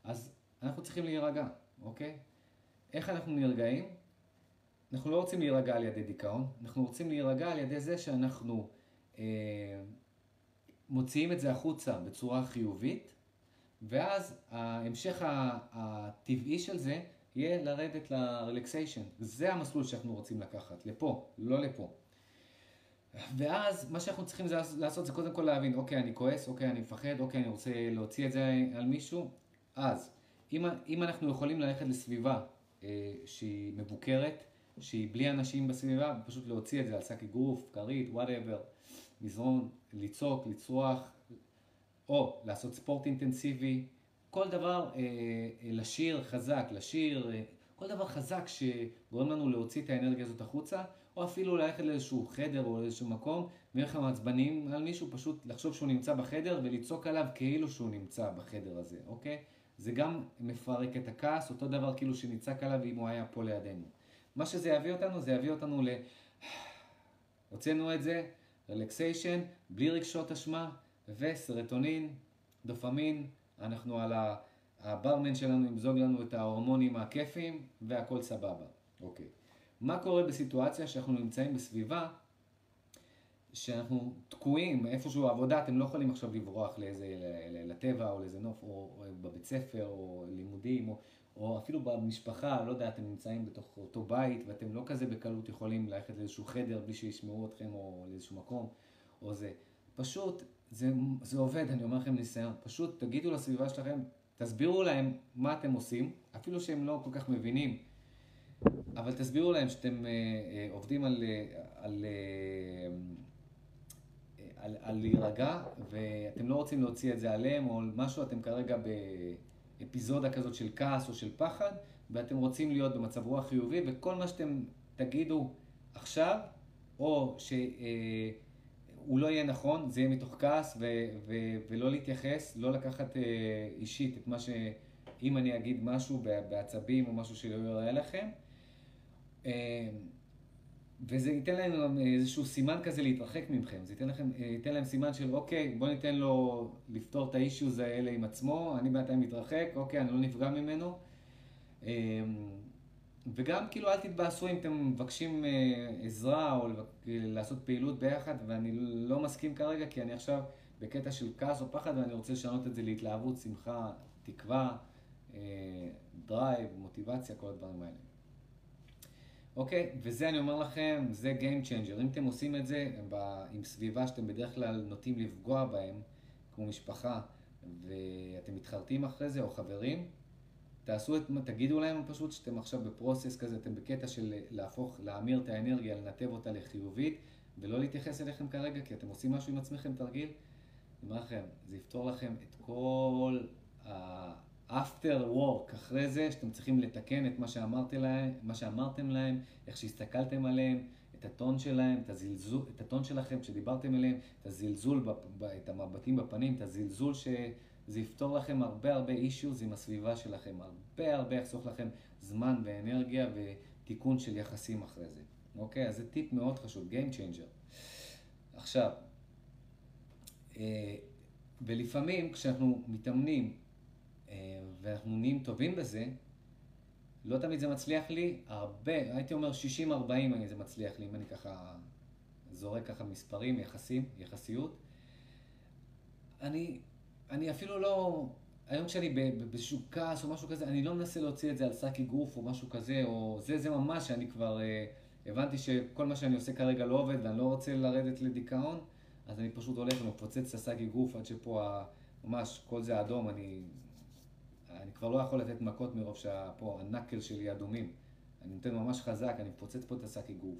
אז אנחנו צריכים להירגע, אוקיי? איך אנחנו נרגעים? אנחנו לא רוצים להירגע על ידי דיכאון, אנחנו רוצים להירגע על ידי זה שאנחנו מוציאים את זה החוצה בצורה חיובית, ואז ההמשך הטבעי של זה יהיה לרדת ל relaxation. זה המסלול שאנחנו רוצים לקחת, לפה, לא לפה. ואז מה שאנחנו צריכים זה לעשות זה קודם כל להבין, אוקיי, אני כועס, אוקיי, אני מפחד, אוקיי, אני רוצה להוציא את זה על מישהו. אז, אם, אם אנחנו יכולים ללכת לסביבה אה, שהיא מבוקרת, שהיא בלי אנשים בסביבה, פשוט להוציא את זה על שק אגרוף, כרית, whatever, מזרון, לצעוק, לצרוח, או לעשות ספורט אינטנסיבי, כל דבר אה, אה, לשיר חזק, לשיר, אה, כל דבר חזק שגורם לנו להוציא את האנרגיה הזאת החוצה, או אפילו ללכת לאיזשהו חדר או לאיזשהו מקום, ואם אנחנו מעצבנים על מישהו, פשוט לחשוב שהוא נמצא בחדר ולצעוק עליו כאילו שהוא נמצא בחדר הזה, אוקיי? זה גם מפרק את הכעס, אותו דבר כאילו שנצעק עליו אם הוא היה פה לידינו. מה שזה יביא אותנו, זה יביא אותנו ל... הוצאנו את זה, רלקסיישן, בלי רגשות אשמה, וסרטונין, דופמין, אנחנו על הברמן שלנו ימזוג לנו את ההורמונים הכיפיים והכל סבבה. אוקיי. מה קורה בסיטואציה שאנחנו נמצאים בסביבה שאנחנו תקועים איפשהו עבודה, אתם לא יכולים עכשיו לברוח לאיזה, לטבע או לאיזה נוף, או, או בבית ספר, או לימודים, או, או אפילו במשפחה, לא יודע, אתם נמצאים בתוך אותו בית, ואתם לא כזה בקלות יכולים ללכת לאיזשהו חדר בלי שישמעו אתכם, או לאיזשהו מקום, או זה. פשוט זה, זה עובד, אני אומר לכם ניסיון. פשוט תגידו לסביבה שלכם, תסבירו להם מה אתם עושים, אפילו שהם לא כל כך מבינים, אבל תסבירו להם שאתם אה, אה, עובדים על, אה, על, אה, על, על להירגע, ואתם לא רוצים להוציא את זה עליהם או משהו, אתם כרגע באפיזודה כזאת של כעס או של פחד, ואתם רוצים להיות במצב רוח חיובי, וכל מה שאתם תגידו עכשיו, או ש... אה, לא יהיה נכון, זה יהיה מתוך כעס, ו- ו- ולא להתייחס, לא לקחת uh, אישית את מה ש... אם אני אגיד משהו בעצבים או משהו שלא יראה לכם. Uh, וזה ייתן להם איזשהו סימן כזה להתרחק מכם, זה ייתן, לכם, אה, ייתן להם סימן של אוקיי, בוא ניתן לו לפתור את האישיוז האלה עם עצמו, אני בינתיים מתרחק, אוקיי, אני לא נפגע ממנו. וגם כאילו אל תתבאסו אם אתם מבקשים אה, עזרה או לעשות פעילות ביחד, ואני לא מסכים כרגע כי אני עכשיו בקטע של כעס או פחד ואני רוצה לשנות את זה להתלהבות, שמחה, תקווה, אה, drive, מוטיבציה, כל הדברים האלה. אוקיי, וזה אני אומר לכם, זה Game Changer. אם אתם עושים את זה עם סביבה שאתם בדרך כלל נוטים לפגוע בהם, כמו משפחה, ואתם מתחרטים אחרי זה, או חברים, תעשו את, תגידו להם פשוט שאתם עכשיו בפרוסס כזה, אתם בקטע של להפוך, להמיר את האנרגיה, לנתב אותה לחיובית, ולא להתייחס אליכם כרגע, כי אתם עושים משהו עם עצמכם, תרגיל. אני אומר לכם, זה יפתור לכם את כל ה-after work אחרי זה, שאתם צריכים לתקן את מה שאמרתם להם, מה שאמרתם להם, איך שהסתכלתם עליהם, את הטון שלהם, את, הזלזול, את הטון שלכם כשדיברתם אליהם, את הזלזול, את המבטים בפנים, את הזלזול ש... זה יפתור לכם הרבה הרבה אישיוז עם הסביבה שלכם, הרבה הרבה יחסוך לכם זמן ואנרגיה ותיקון של יחסים אחרי זה. אוקיי? אז זה טיפ מאוד חשוב, Game Changer. עכשיו, אה, ולפעמים כשאנחנו מתאמנים אה, ואנחנו נהיים טובים בזה, לא תמיד זה מצליח לי, הרבה, הייתי אומר 60-40 זה מצליח לי, אם אני ככה זורק ככה מספרים, יחסים, יחסיות. אני אני אפילו לא... היום כשאני באיזשהו כעס או משהו כזה, אני לא מנסה להוציא את זה על שק אגרוף או משהו כזה, או זה, זה ממש, שאני כבר אה, הבנתי שכל מה שאני עושה כרגע לא עובד ואני לא רוצה לרדת לדיכאון, אז אני פשוט הולך ומפוצץ את השק אגרוף עד שפה ממש כל זה אדום, אני... אני כבר לא יכול לתת מכות מרוב שפה הנקל שלי אדומים. אני נותן ממש חזק, אני מפוצץ פה את השק אגרוף.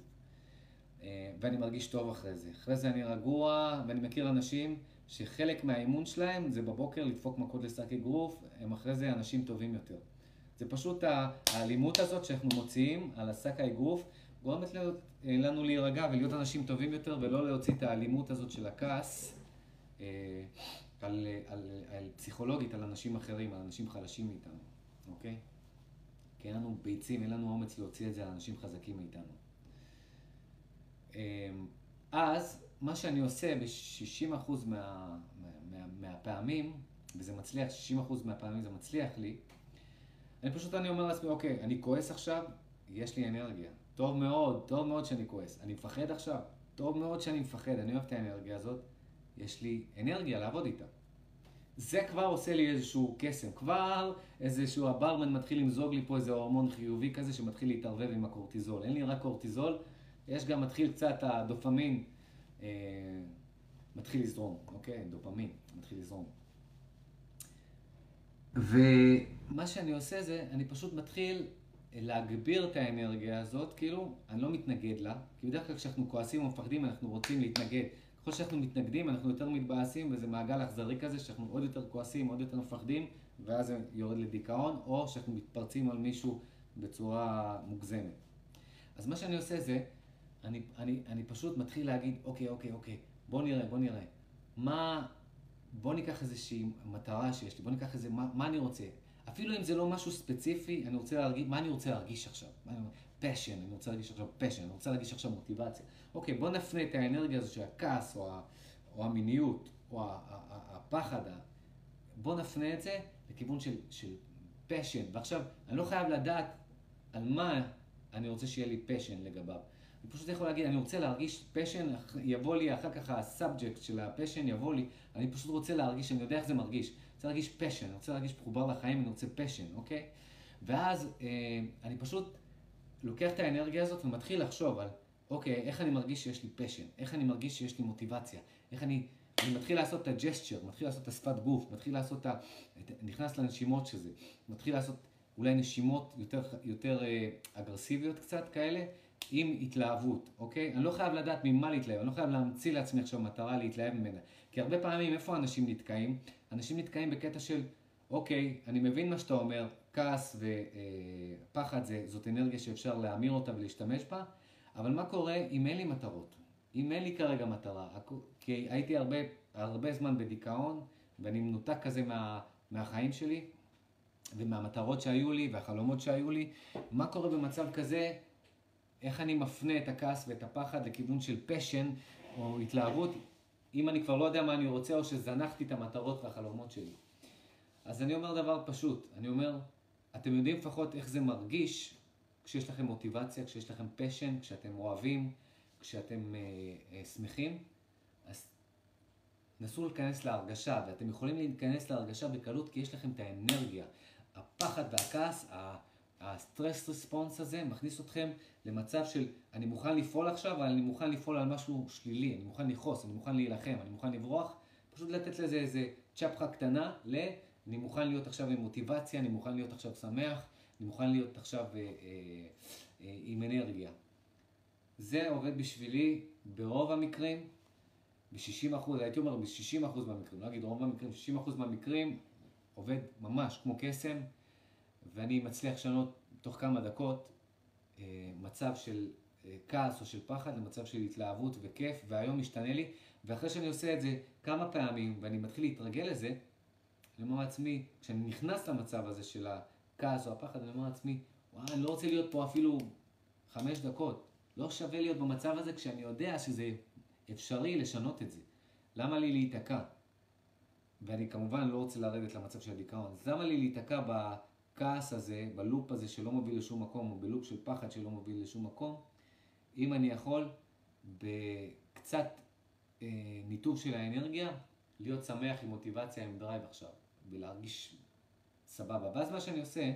אה, ואני מרגיש טוב אחרי זה. אחרי זה אני רגוע, ואני מכיר אנשים שחלק מהאימון שלהם זה בבוקר לדפוק מכות לשק אגרוף, הם אחרי זה אנשים טובים יותר. זה פשוט האלימות הזאת שאנחנו מוציאים על השק האגרוף, גורמת לנו להירגע ולהיות אנשים טובים יותר, ולא להוציא את האלימות הזאת של הכעס אה, על, על, על פסיכולוגית על אנשים אחרים, על אנשים חלשים מאיתנו, אוקיי? כי אין לנו ביצים, אין לנו אומץ להוציא את זה על אנשים חזקים מאיתנו. אה, אז מה שאני עושה ב-60% מה, מה, מה, מהפעמים, וזה מצליח, 60% מהפעמים זה מצליח לי, אני פשוט, אני אומר לעצמי, אוקיי, אני כועס עכשיו, יש לי אנרגיה. טוב מאוד, טוב מאוד שאני כועס. אני מפחד עכשיו, טוב מאוד שאני מפחד, אני אוהב את האנרגיה הזאת, יש לי אנרגיה לעבוד איתה. זה כבר עושה לי איזשהו קסם, כבר איזשהו הברמן מתחיל למזוג לי פה איזה הורמון חיובי כזה שמתחיל להתערבב עם הקורטיזול. אין לי רק קורטיזול, יש גם מתחיל קצת הדופמין, אה, מתחיל לזרום, אוקיי? דופמין, מתחיל לזרום. ומה שאני עושה זה, אני פשוט מתחיל להגביר את האנרגיה הזאת, כאילו, אני לא מתנגד לה, כי בדרך כלל כשאנחנו כועסים או מפחדים אנחנו רוצים להתנגד. ככל שאנחנו מתנגדים אנחנו יותר מתבאסים וזה מעגל אכזרי כזה שאנחנו עוד יותר כועסים, עוד יותר מפחדים ואז זה יורד לדיכאון או שאנחנו מתפרצים על מישהו בצורה מוגזמת. אז מה שאני עושה זה, אני, אני, אני פשוט מתחיל להגיד, אוקיי, אוקיי, אוקיי, בוא נראה, בוא נראה. מה, בוא ניקח איזושהי מטרה שיש לי, בוא ניקח איזה, מה, מה אני רוצה. אפילו אם זה לא משהו ספציפי, אני רוצה להרגיש, מה אני רוצה להרגיש עכשיו? רוצה להרגיש עכשיו passion, אני רוצה להרגיש עכשיו מוטיבציה. אוקיי, בוא נפנה את האנרגיה הזו של הכעס, או, ה, או המיניות, או הפחד, בוא נפנה את זה לכיוון של, של passion. ועכשיו, אני לא חייב לדעת על מה אני רוצה שיהיה לי passion לגביו. אני פשוט יכול להגיד, אני רוצה להרגיש passion, יבוא לי אחר כך ה subject של ה passion, יבוא לי, אני פשוט רוצה להרגיש, אני יודע איך זה מרגיש. אני רוצה להרגיש passion, אני רוצה להרגיש מחובר לחיים, אני רוצה passion, אוקיי? ואז אה, אני פשוט לוקח את האנרגיה הזאת ומתחיל לחשוב על, אוקיי, איך אני מרגיש שיש לי פשן, איך אני מרגיש שיש לי מוטיבציה, איך אני, אני מתחיל לעשות את הג'סטשר, מתחיל לעשות את השפת גוף, מתחיל לעשות את ה... נכנס לנשימות שזה, מתחיל לעשות אולי נשימות יותר, יותר אה, אגרסיביות קצת כאלה, עם התלהבות, אוקיי? אני לא חייב לדעת ממה להתלהב, אני לא חייב להמציא לעצמי עכשיו מטרה להתלהב ממנה. כי הרבה פעמים איפה אנשים נתקעים? אנשים נתקעים בקטע של, אוקיי, אני מבין מה שאתה אומר, כעס ופחד זה, זאת אנרגיה שאפשר להמיר אותה ולהשתמש בה, אבל מה קורה אם אין לי מטרות? אם אין לי כרגע מטרה, כי הייתי הרבה, הרבה זמן בדיכאון, ואני מנותק כזה מה, מהחיים שלי, ומהמטרות שהיו לי, והחלומות שהיו לי, מה קורה במצב כזה איך אני מפנה את הכעס ואת הפחד לכיוון של פשן או התלהבות, אם אני כבר לא יודע מה אני רוצה או שזנחתי את המטרות והחלומות שלי. אז אני אומר דבר פשוט, אני אומר, אתם יודעים לפחות איך זה מרגיש כשיש לכם מוטיבציה, כשיש לכם פשן, כשאתם אוהבים, כשאתם אה, אה, שמחים, אז נסו להיכנס להרגשה, ואתם יכולים להיכנס להרגשה בקלות כי יש לכם את האנרגיה. הפחד והכעס, הסטרס רספונס הזה מכניס אתכם למצב של אני מוכן לפעול עכשיו, אבל אני מוכן לפעול על משהו שלילי, אני מוכן לכעוס, אני מוכן להילחם, אני מוכן לברוח, פשוט לתת לזה איזה צ'פחה קטנה ל... אני מוכן להיות עכשיו עם מוטיבציה, אני מוכן להיות עכשיו שמח, אני מוכן להיות עכשיו אה, אה, אה, עם אנרגיה. זה עובד בשבילי ברוב המקרים, ב-60 אחוז, הייתי אומר ב-60 אחוז מהמקרים, לא אגיד רוב המקרים, 60 אחוז מהמקרים עובד ממש כמו קסם. ואני מצליח לשנות תוך כמה דקות אה, מצב של אה, כעס או של פחד למצב של התלהבות וכיף, והיום משתנה לי, ואחרי שאני עושה את זה כמה פעמים ואני מתחיל להתרגל לזה, אני אומר לעצמי, כשאני נכנס למצב הזה של הכעס או הפחד, אני אומר לעצמי, וואי, אני לא רוצה להיות פה אפילו חמש דקות. לא שווה להיות במצב הזה כשאני יודע שזה אפשרי לשנות את זה. למה לי להיתקע? ואני כמובן לא רוצה לרדת למצב של הדיכאון. אז למה לי להיתקע בכעס הזה, בלופ הזה שלא מוביל לשום מקום, או בלופ של פחד שלא מוביל לשום מקום, אם אני יכול בקצת אה, ניתוב של האנרגיה, להיות שמח עם מוטיבציה, עם drive עכשיו, ולהרגיש סבבה. ואז מה שאני עושה,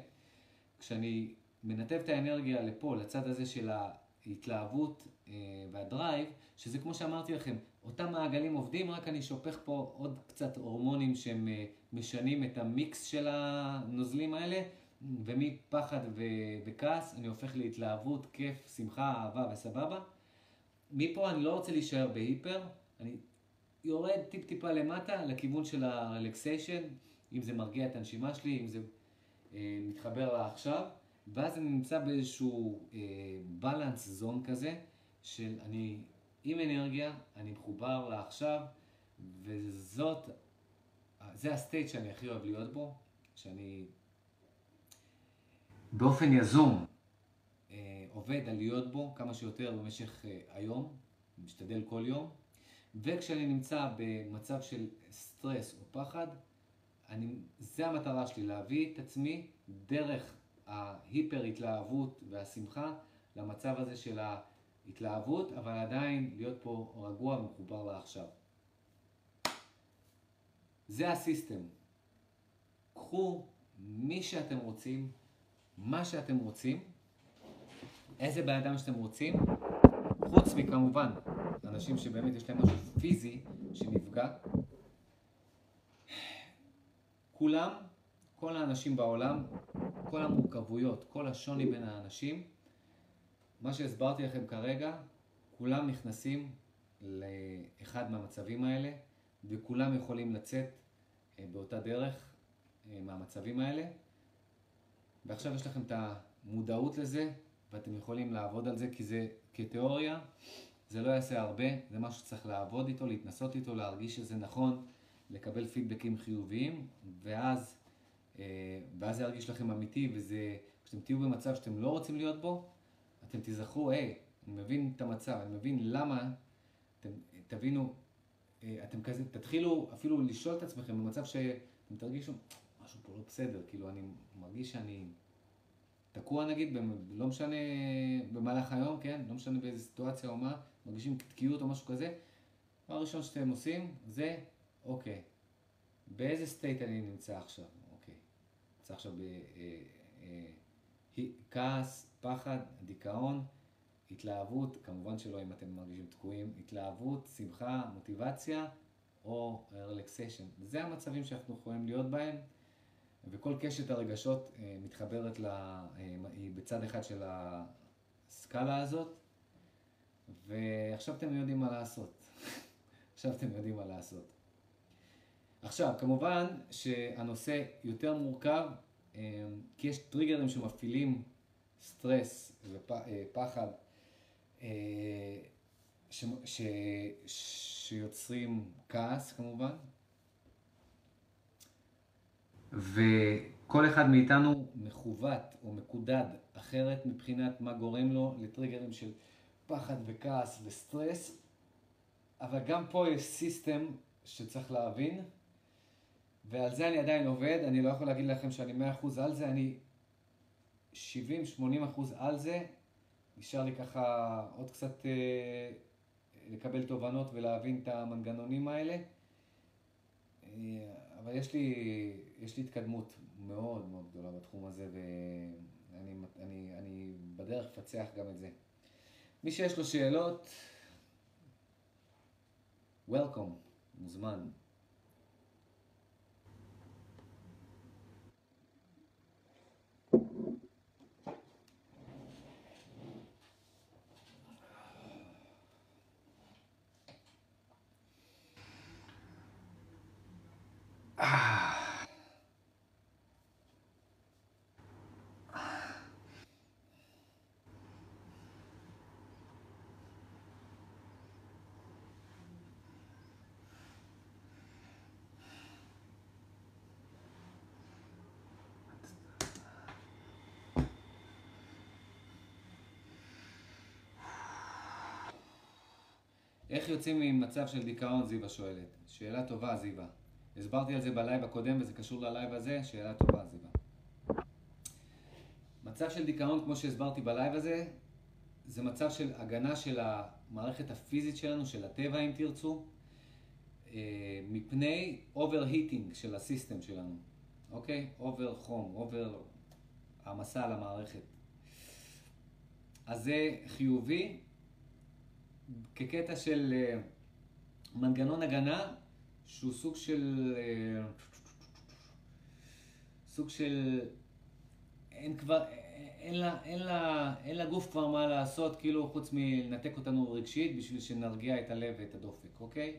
כשאני מנתב את האנרגיה לפה, לצד הזה של ההתלהבות אה, וה drive, שזה כמו שאמרתי לכם, אותם מעגלים עובדים, רק אני שופך פה עוד קצת הורמונים שהם אה, משנים את המיקס של הנוזלים האלה, ומפחד ו- וכעס אני הופך להתלהבות, כיף, שמחה, אהבה וסבבה. מפה אני לא רוצה להישאר בהיפר, אני יורד טיפ-טיפה למטה לכיוון של הרלקסיישן, אם זה מרגיע את הנשימה שלי, אם זה אה, מתחבר לעכשיו, ואז אני נמצא באיזשהו balance אה, zone כזה, של אני עם אנרגיה, אני מחובר לעכשיו, וזאת, זה ה state שאני הכי אוהב להיות בו, שאני באופן יזום אה, עובד על להיות בו כמה שיותר במשך אה, היום, משתדל כל יום, וכשאני נמצא במצב של סטרס או פחד, אני, זה המטרה שלי, להביא את עצמי דרך ההיפר התלהבות והשמחה למצב הזה של ההתלהבות, אבל עדיין להיות פה רגוע ומחובר לעכשיו. זה הסיסטם. קחו מי שאתם רוצים, מה שאתם רוצים, איזה בן אדם שאתם רוצים, חוץ מכמובן אנשים שבאמת יש להם משהו פיזי שנפגע. כולם, כל האנשים בעולם, כל המורכבויות, כל השוני בין האנשים, מה שהסברתי לכם כרגע, כולם נכנסים לאחד מהמצבים האלה, וכולם יכולים לצאת אה, באותה דרך אה, מהמצבים האלה. ועכשיו יש לכם את המודעות לזה, ואתם יכולים לעבוד על זה, כי זה כתיאוריה, זה לא יעשה הרבה, זה משהו שצריך לעבוד איתו, להתנסות איתו, להרגיש שזה נכון, לקבל פידבקים חיוביים, ואז, אה, ואז זה ירגיש לכם אמיתי, וזה, כשאתם תהיו במצב שאתם לא רוצים להיות בו, אתם תיזכרו, היי, אני מבין את המצב, אני מבין למה, אתם תבינו, אה, אתם כזה, תתחילו אפילו לשאול את עצמכם במצב שאתם תרגישו, משהו פה לא בסדר, כאילו אני מרגיש שאני תקוע נגיד, לא משנה במהלך היום, כן, לא משנה באיזה סיטואציה או מה, מרגישים תקיעות או משהו כזה, הדבר הראשון שאתם עושים זה, אוקיי, באיזה state אני נמצא עכשיו, אוקיי, נמצא עכשיו בכעס, אה, אה, פחד, דיכאון, התלהבות, כמובן שלא אם אתם מרגישים תקועים, התלהבות, שמחה, מוטיבציה או relaxation. זה המצבים שאנחנו יכולים להיות בהם. וכל קשת הרגשות אה, מתחברת, לה, היא בצד אחד של הסקאלה הזאת, ועכשיו אתם יודעים מה לעשות. עכשיו אתם יודעים מה לעשות. עכשיו, כמובן שהנושא יותר מורכב, אה, כי יש טריגרים שמפעילים סטרס ופחד, ש, ש, שיוצרים כעס כמובן, וכל אחד מאיתנו מכוות או מקודד אחרת מבחינת מה גורם לו לטריגרים של פחד וכעס וסטרס, אבל גם פה יש סיסטם שצריך להבין, ועל זה אני עדיין עובד, אני לא יכול להגיד לכם שאני 100% על זה, אני 70-80% על זה, נשאר לי ככה עוד קצת אה, לקבל תובנות ולהבין את המנגנונים האלה. אה, אבל יש לי, יש לי התקדמות מאוד מאוד גדולה בתחום הזה, ואני אני, אני בדרך לפצח גם את זה. מי שיש לו שאלות, Welcome, מוזמן. איך יוצאים ממצב של דיכאון, זיווה שואלת. שאלה טובה, זיווה. הסברתי על זה בלייב הקודם וזה קשור ללייב הזה, שאלה טובה, זיווה. מצב של דיכאון, כמו שהסברתי בלייב הזה, זה מצב של הגנה של המערכת הפיזית שלנו, של הטבע אם תרצו, אה, מפני overheating של ה system שלנו, אוקיי? over חום, over העמסה על המערכת. אז זה חיובי כקטע של אה, מנגנון הגנה שהוא סוג של... אה, סוג של... אין כבר... אין לה, אין, לה, אין לה גוף כבר מה לעשות, כאילו, חוץ מלנתק אותנו רגשית בשביל שנרגיע את הלב ואת הדופק, אוקיי?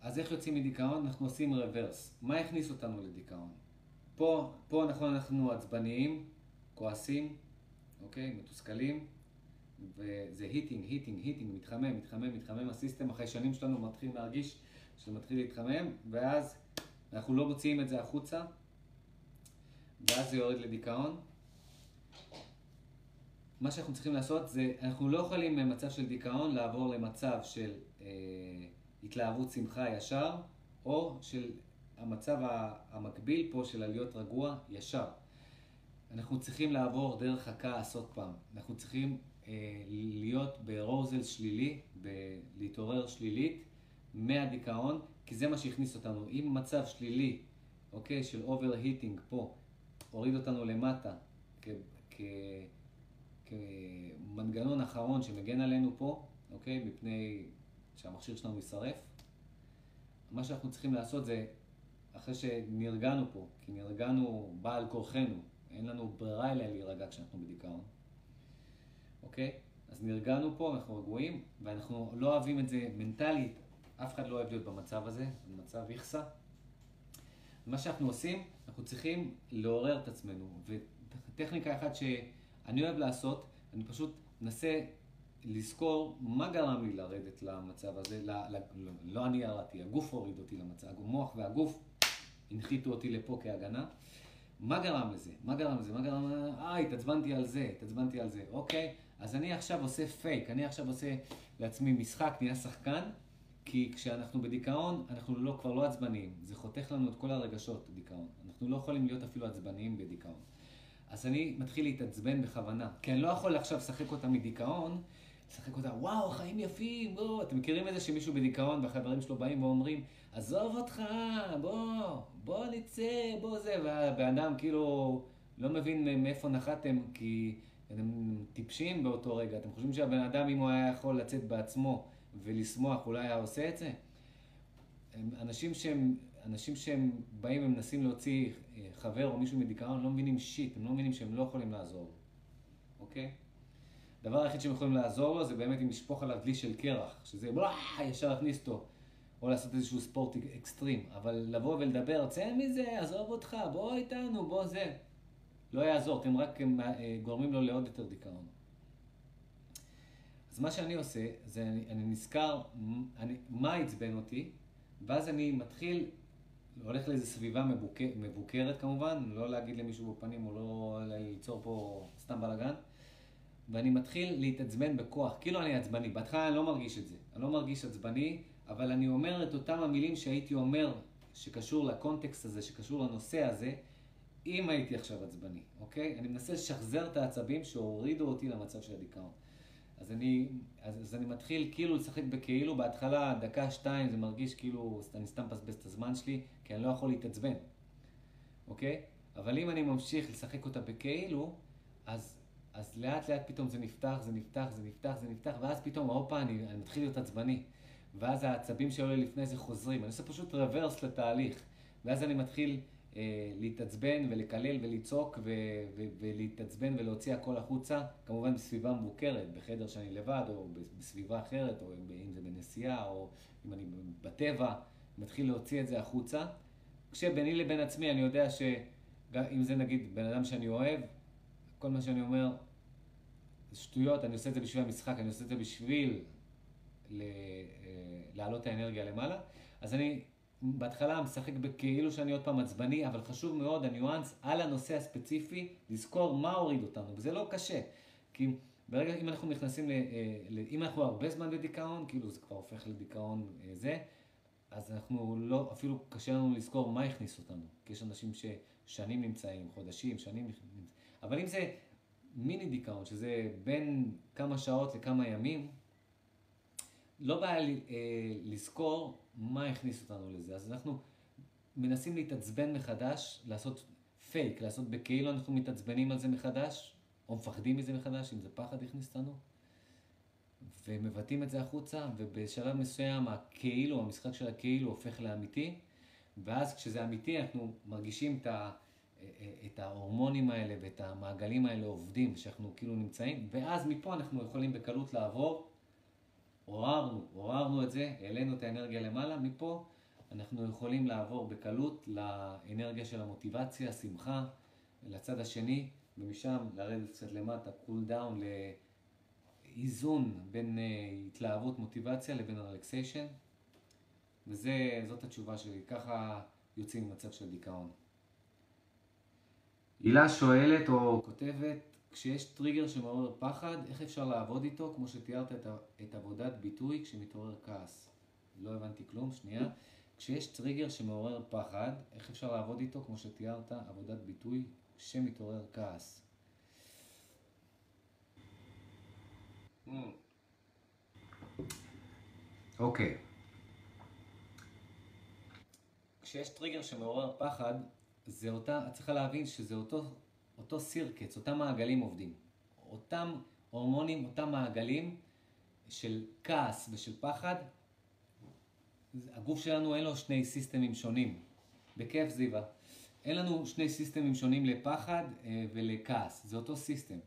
אז איך יוצאים מדיכאון? אנחנו עושים רוורס. מה הכניס אותנו לדיכאון? פה, פה נכון אנחנו עצבניים, כועסים, אוקיי? מתוסכלים, וזה היטינג, היטינג, היטינג, מתחמם, מתחמם, מתחמם, הסיסטם החיישנים שלנו מתחיל להרגיש שזה מתחיל להתחמם, ואז אנחנו לא מוציאים את זה החוצה, ואז זה יורד לדיכאון. מה שאנחנו צריכים לעשות זה, אנחנו לא יכולים ממצב של דיכאון לעבור למצב של אה, התלהבות שמחה ישר, או של המצב המקביל פה של עליות רגוע ישר. אנחנו צריכים לעבור דרך הכעס עוד פעם. אנחנו צריכים להיות ברוזל שלילי, ב- להתעורר שלילית מהדיכאון, כי זה מה שהכניס אותנו. אם מצב שלילי, אוקיי, של overheating פה, הוריד אותנו למטה כ- כ- כמנגנון אחרון שמגן עלינו פה, אוקיי, מפני שהמכשיר שלנו יישרף, מה שאנחנו צריכים לעשות זה, אחרי שנרגענו פה, כי נרגענו בעל כורחנו, אין לנו ברירה אלא להירגע כשאנחנו בדיכאון, אוקיי? אז נרגענו פה, אנחנו רגועים, ואנחנו לא אוהבים את זה מנטלית, אף אחד לא אוהב להיות במצב הזה, במצב איכסה. מה שאנחנו עושים, אנחנו צריכים לעורר את עצמנו, וטכניקה אחת שאני אוהב לעשות, אני פשוט מנסה לזכור מה גרם לי לרדת למצב הזה, לא, לא, לא אני ירדתי, הגוף הוריד אותי למצב, המוח והגוף הנחיתו אותי לפה כהגנה. מה גרם לזה? מה גרם לזה? מה גרם לזה? אה, התעצבנתי על זה, התעצבנתי על זה. אוקיי, אז אני עכשיו עושה פייק, אני עכשיו עושה לעצמי משחק, נהיה שחקן, כי כשאנחנו בדיכאון, אנחנו לא, כבר לא עצבניים. זה חותך לנו את כל הרגשות, דיכאון. אנחנו לא יכולים להיות אפילו עצבניים בדיכאון. אז אני מתחיל להתעצבן בכוונה, כי אני לא יכול עכשיו לשחק אותה מדיכאון, לשחק אותה, וואו, חיים יפים, בוא. אתם מכירים את זה שמישהו בדיכאון והחברים שלו באים ואומרים, עזוב אותך, בוא, בוא נצא, בוא זה, והבן אדם כאילו לא מבין מאיפה נחתם, כי אתם טיפשים באותו רגע. אתם חושבים שהבן אדם, אם הוא היה יכול לצאת בעצמו ולשמוח, אולי היה עושה את זה? אנשים שהם, אנשים שהם באים ומנסים להוציא אה, חבר או מישהו מדיכאון, לא מבינים שיט, הם לא מבינים שהם לא יכולים לעזור, אוקיי? הדבר היחיד שהם יכולים לעזור לו זה באמת אם לשפוך עליו דלי של קרח, שזה בואי, ישר להכניס אותו, או לעשות איזשהו ספורט אקסטרים, אבל לבוא ולדבר, צא מזה, עזוב אותך, בוא איתנו, בוא זה. לא יעזור, אתם רק אה, גורמים לו לעוד יותר דיכאון. אז מה שאני עושה, זה אני, אני נזכר אני, מה עצבן אותי, ואז אני מתחיל, הולך לאיזו סביבה מבוקר, מבוקרת כמובן, לא להגיד למישהו בפנים או לא ליצור פה סתם בלאגן. ואני מתחיל להתעצבן בכוח, כאילו אני עצבני. בהתחלה אני לא מרגיש את זה. אני לא מרגיש עצבני, אבל אני אומר את אותם המילים שהייתי אומר, שקשור לקונטקסט הזה, שקשור לנושא הזה, אם הייתי עכשיו עצבני, אוקיי? אני מנסה לשחזר את העצבים שהורידו אותי למצב של הדיכאון. אז אני, אז, אז אני מתחיל כאילו לשחק בכאילו, בהתחלה, דקה, שתיים, זה מרגיש כאילו אני סתם מבזבז את הזמן שלי, כי אני לא יכול להתעצבן, אוקיי? אבל אם אני ממשיך לשחק אותה בכאילו, אז אז לאט לאט פתאום זה נפתח, זה נפתח, זה נפתח, זה נפתח, ואז פתאום, הופה, אני, אני מתחיל להיות עצבני. ואז העצבים שהיו לי לפני זה חוזרים. אני עושה פשוט רוורס לתהליך. ואז אני מתחיל להתעצבן ולקלל ולצעוק ו- ו- ולהתעצבן ולהוציא הכל החוצה, כמובן בסביבה מבוקרת, בחדר שאני לבד, או בסביבה אחרת, או אם זה בנסיעה, או אם אני בטבע, מתחיל להוציא את זה החוצה. כשביני לבין עצמי אני יודע שאם זה נגיד בן אדם שאני אוהב, כל מה שאני אומר זה שטויות, אני עושה את זה בשביל המשחק, אני עושה את זה בשביל. אה, להעלות את האנרגיה למעלה. אז אני בהתחלה משחק בכאילו שאני עוד פעם עצבני, אבל חשוב מאוד הניואנס על הנושא הספציפי, לזכור מה הוריד אותנו, וזה לא קשה. כי ברגע, אם אנחנו נכנסים, ל, אה, ל, אם אנחנו הרבה זמן בדיכאון, כאילו זה כבר הופך לדיכאון אה, זה, אז אנחנו לא, אפילו קשה לנו לזכור מה הכניס אותנו. כי יש אנשים ששנים נמצאים, חודשים, שנים נמצאים. אבל אם זה מיני דיכאון, שזה בין כמה שעות לכמה ימים, לא בעיה אה, לזכור מה הכניס אותנו לזה. אז אנחנו מנסים להתעצבן מחדש, לעשות פייק, לעשות בכאילו אנחנו מתעצבנים על זה מחדש, או מפחדים מזה מחדש, אם זה פחד הכניס אותנו, ומבטאים את זה החוצה, ובשלב מסוים הכאילו, המשחק של הכאילו הופך לאמיתי, ואז כשזה אמיתי אנחנו מרגישים את, ה, את ההורמונים האלה ואת המעגלים האלה עובדים, שאנחנו כאילו נמצאים, ואז מפה אנחנו יכולים בקלות לעבור, עוררנו, עוררנו את זה, העלינו את האנרגיה למעלה, מפה אנחנו יכולים לעבור בקלות לאנרגיה של המוטיבציה, השמחה, לצד השני, ומשם לרדת קצת למטה, cool down לאיזון בין אה, התלהבות, מוטיבציה לבין relaxation. וזאת התשובה שלי, ככה יוצאים ממצב של דיכאון. הילה שואלת או כותבת, כשיש טריגר שמעורר פחד, איך אפשר לעבוד איתו, כמו שתיארת את, את עבודת ביטוי כשמתעורר כעס? לא הבנתי כלום, שנייה. כשיש טריגר שמעורר פחד, איך אפשר לעבוד איתו, כמו שתיארת, עבודת ביטוי כשמתעורר כעס? אוקיי. Okay. כשיש טריגר שמעורר פחד, זה אותה, את צריכה להבין שזה אותו, אותו סירקץ, אותם מעגלים עובדים. אותם הורמונים, אותם מעגלים של כעס ושל פחד, הגוף שלנו אין לו שני סיסטמים שונים. בכיף זיווה. אין לנו שני סיסטמים שונים לפחד אה, ולכעס, זה אותו סיסטם.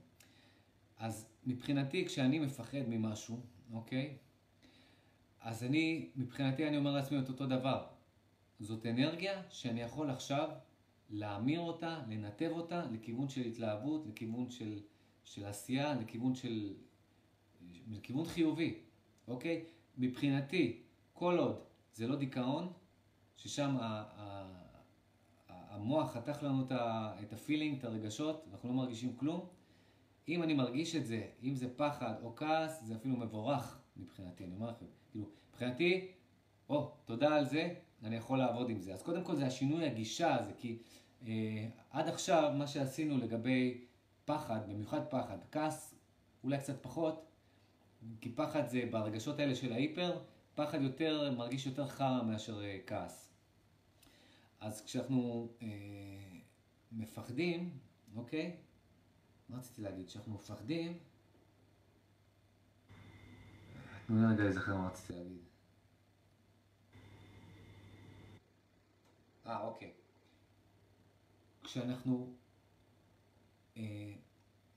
אז מבחינתי, כשאני מפחד ממשהו, אוקיי? אז אני, מבחינתי אני אומר לעצמי את אותו דבר. זאת אנרגיה שאני יכול עכשיו להמיר אותה, לנתב אותה לכיוון של התלהבות, לכיוון של, של עשייה, לכיוון של... לכיוון חיובי, אוקיי? מבחינתי, כל עוד זה לא דיכאון, ששם ה, ה, המוח חתך לנו את הפילינג, את הרגשות, אנחנו לא מרגישים כלום. אם אני מרגיש את זה, אם זה פחד או כעס, זה אפילו מבורך מבחינתי, אני אומר לכם. כאילו, מבחינתי, או, תודה על זה, אני יכול לעבוד עם זה. אז קודם כל זה השינוי הגישה הזה, כי אה, עד עכשיו מה שעשינו לגבי פחד, במיוחד פחד, כעס אולי קצת פחות, כי פחד זה ברגשות האלה של ההיפר, פחד יותר, מרגיש יותר חרא מאשר אה, כעס. אז כשאנחנו אה, מפחדים, אוקיי? מה רציתי להגיד? כשאנחנו מפחדים... תנו לי רגע להיזכר מה רציתי להגיד. אה, אוקיי. כשאנחנו אה,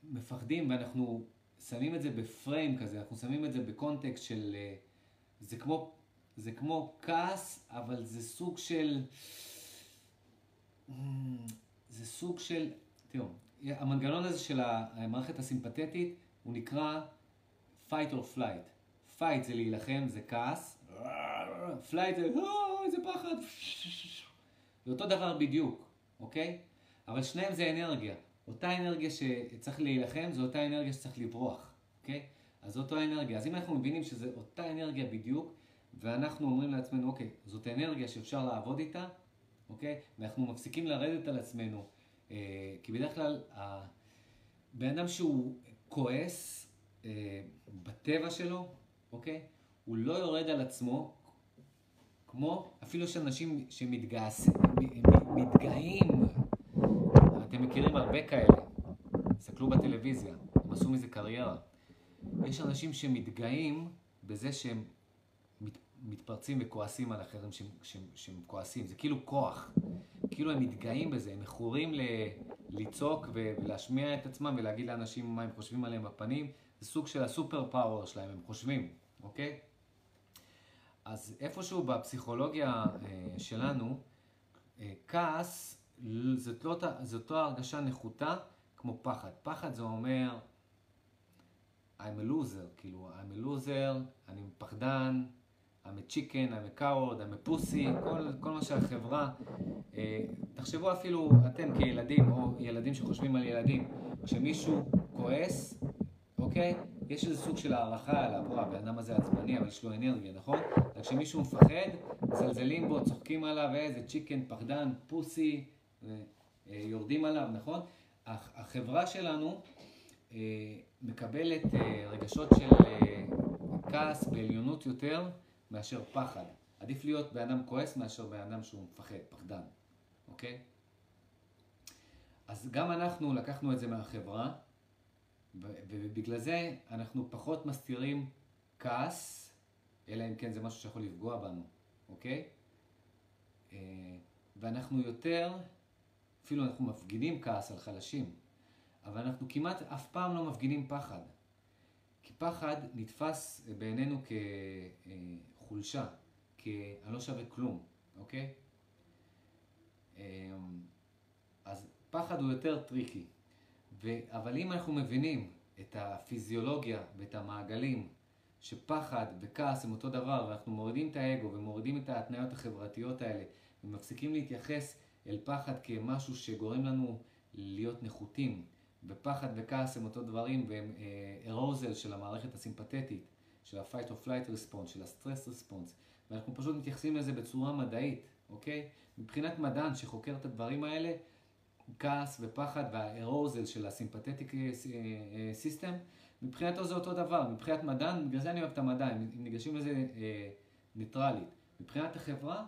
מפחדים ואנחנו שמים את זה בפריים כזה, אנחנו שמים את זה בקונטקסט של... אה, זה כמו, זה כמו כעס, אבל זה סוג של... זה סוג של... תראו, המנגנון הזה של המערכת הסימפתטית הוא נקרא fight or flight. fight זה להילחם, זה כעס, flight זה, אה, איזה פחד. זה אותו דבר בדיוק, אוקיי? אבל שניהם זה אנרגיה. אותה אנרגיה שצריך להילחם, זו אותה אנרגיה שצריך לברוח, אוקיי? אז זו אותה אנרגיה. אז אם אנחנו מבינים שזו אותה אנרגיה בדיוק, ואנחנו אומרים לעצמנו, אוקיי, זאת אנרגיה שאפשר לעבוד איתה, אוקיי? ואנחנו מפסיקים לרדת על עצמנו, אה, כי בדרך כלל, בן אדם שהוא כועס אה, בטבע שלו, אוקיי? הוא לא יורד על עצמו כמו אפילו יש אנשים שמתגאים, אתם מכירים הרבה כאלה, תסתכלו בטלוויזיה, הם עשו מזה קריירה. יש אנשים שמתגאים בזה שהם מת, מתפרצים וכועסים על אחרים שהם, שהם, שהם כועסים, זה כאילו כוח, כאילו הם מתגאים בזה, הם מכורים ל, לצעוק ולהשמיע את עצמם ולהגיד לאנשים מה הם חושבים עליהם בפנים, זה סוג של הסופר פאוור שלהם, הם חושבים, אוקיי? אז איפשהו בפסיכולוגיה אה, שלנו, אה, כעס זאת לא, זאת לא הרגשה נחותה כמו פחד. פחד זה אומר I'm a loser, כאילו I'm a loser, אני פחדן, I'm a chicken, I'm a coward, I'm a pussy, כל, כל מה שהחברה, אה, תחשבו אפילו אתם כילדים או ילדים שחושבים על ילדים, כשמישהו כועס, אוקיי? יש איזה סוג של הערכה עליו, וואו, הבן אדם הזה עצבני, אבל יש לו אנרגיה, נכון? רק כשמישהו מפחד, מזלזלים בו, צוחקים עליו, איזה צ'יקן, פחדן, פוסי, יורדים עליו, נכון? החברה שלנו אה, מקבלת אה, רגשות של אה, כעס בעליונות יותר מאשר פחד. עדיף להיות בן אדם כועס מאשר בן אדם שהוא מפחד, פחדן, אוקיי? אז גם אנחנו לקחנו את זה מהחברה, ובגלל זה אנחנו פחות מסתירים כעס, אלא אם כן זה משהו שיכול לפגוע בנו, אוקיי? אה, ואנחנו יותר, אפילו אנחנו מפגינים כעס על חלשים, אבל אנחנו כמעט אף פעם לא מפגינים פחד. כי פחד נתפס בעינינו כחולשה, כ"אני לא שווה כלום", אוקיי? אמ, אז פחד הוא יותר טריקי. ו... אבל אם אנחנו מבינים את הפיזיולוגיה ואת המעגלים, שפחד וכעס הם אותו דבר, ואנחנו מורידים את האגו ומורידים את ההתניות החברתיות האלה, ומפסיקים להתייחס אל פחד כמשהו שגורם לנו להיות נחותים, ופחד וכעס הם אותו דברים, והם ארוזל אה, של המערכת הסימפתטית, של ה-fight or flight response, של ה-stress response, ואנחנו פשוט מתייחסים לזה בצורה מדעית, אוקיי? מבחינת מדען שחוקר את הדברים האלה, כעס ופחד והארוזל של הסימפתטיק סיסטם, מבחינתו זה אותו דבר, מבחינת מדען, בגלל זה אני אוהב את המדע, הם ניגשים לזה אה, ניטרלית. מבחינת החברה,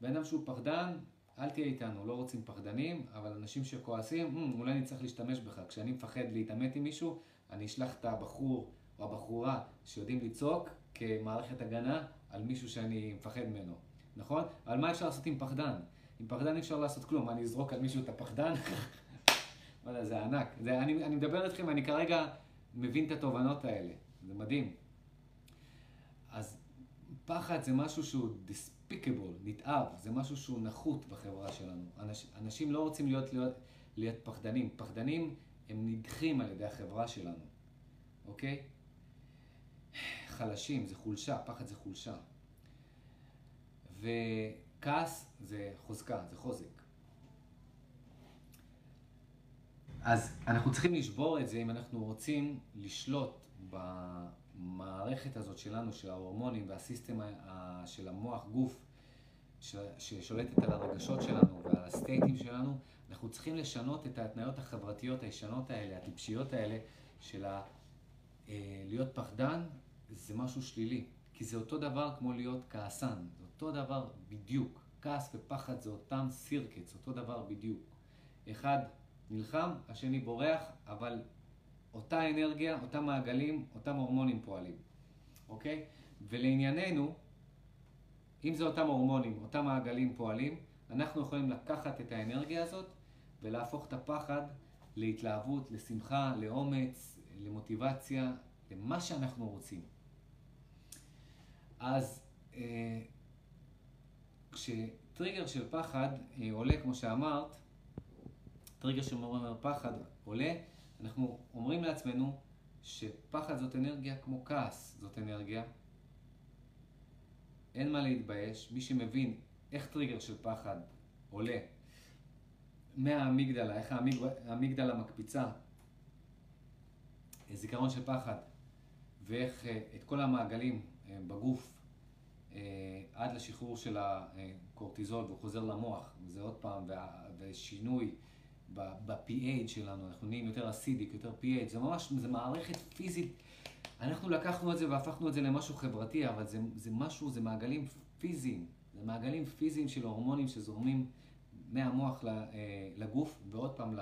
בן אדם שהוא פחדן, אל תהיה איתנו, לא רוצים פחדנים, אבל אנשים שכועסים, mm, אולי אני צריך להשתמש בך. כשאני מפחד להתעמת עם מישהו, אני אשלח את הבחור או הבחורה שיודעים לצעוק כמערכת הגנה על מישהו שאני מפחד ממנו, נכון? אבל מה אפשר לעשות עם פחדן? עם פחדן אי אפשר לעשות כלום, אני אזרוק על מישהו את הפחדן? וואלה, זה ענק. זה, אני, אני מדבר איתכם, אני כרגע מבין את התובנות האלה, זה מדהים. אז פחד זה משהו שהוא despicable, נתעב, זה משהו שהוא נחות בחברה שלנו. אנש, אנשים לא רוצים להיות, להיות, להיות פחדנים. פחדנים הם נדחים על ידי החברה שלנו, אוקיי? חלשים, זה חולשה, פחד זה חולשה. וכעס זה חוזקה, זה חוזק. אז אנחנו צריכים לשבור את זה אם אנחנו רוצים לשלוט במערכת הזאת שלנו, של ההורמונים והסיסטם של המוח גוף, ששולטת על הרגשות שלנו ועל הסטייטים שלנו, אנחנו צריכים לשנות את ההתניות החברתיות הישנות האלה, הטיפשיות האלה, של ה... אה, להיות פחדן זה משהו שלילי, כי זה אותו דבר כמו להיות כעסן, אותו דבר בדיוק. כעס ופחד זה אותם סירקץ, אותו דבר בדיוק. אחד נלחם, השני בורח, אבל אותה אנרגיה, אותם מעגלים, אותם הורמונים פועלים, אוקיי? ולענייננו, אם זה אותם הורמונים, אותם מעגלים פועלים, אנחנו יכולים לקחת את האנרגיה הזאת ולהפוך את הפחד להתלהבות, לשמחה, לאומץ, למוטיבציה, למה שאנחנו רוצים. אז אה, כשטריגר של פחד אה, עולה, כמו שאמרת, טריגר שמעורר פחד עולה, אנחנו אומרים לעצמנו שפחד זאת אנרגיה כמו כעס זאת אנרגיה. אין מה להתבייש, מי שמבין איך טריגר של פחד עולה מהאמיגדלה, איך האמיגדלה מקפיצה זיכרון של פחד ואיך אה, את כל המעגלים אה, בגוף אה, עד לשחרור של הקורטיזול והוא חוזר למוח, וזה עוד פעם, ושינוי ב-PH שלנו, אנחנו נהיים יותר אסידיק, יותר PH, זה ממש, זה מערכת פיזית. אנחנו לקחנו את זה והפכנו את זה למשהו חברתי, אבל זה, זה משהו, זה מעגלים פיזיים, זה מעגלים פיזיים של הורמונים שזורמים מהמוח לגוף ועוד פעם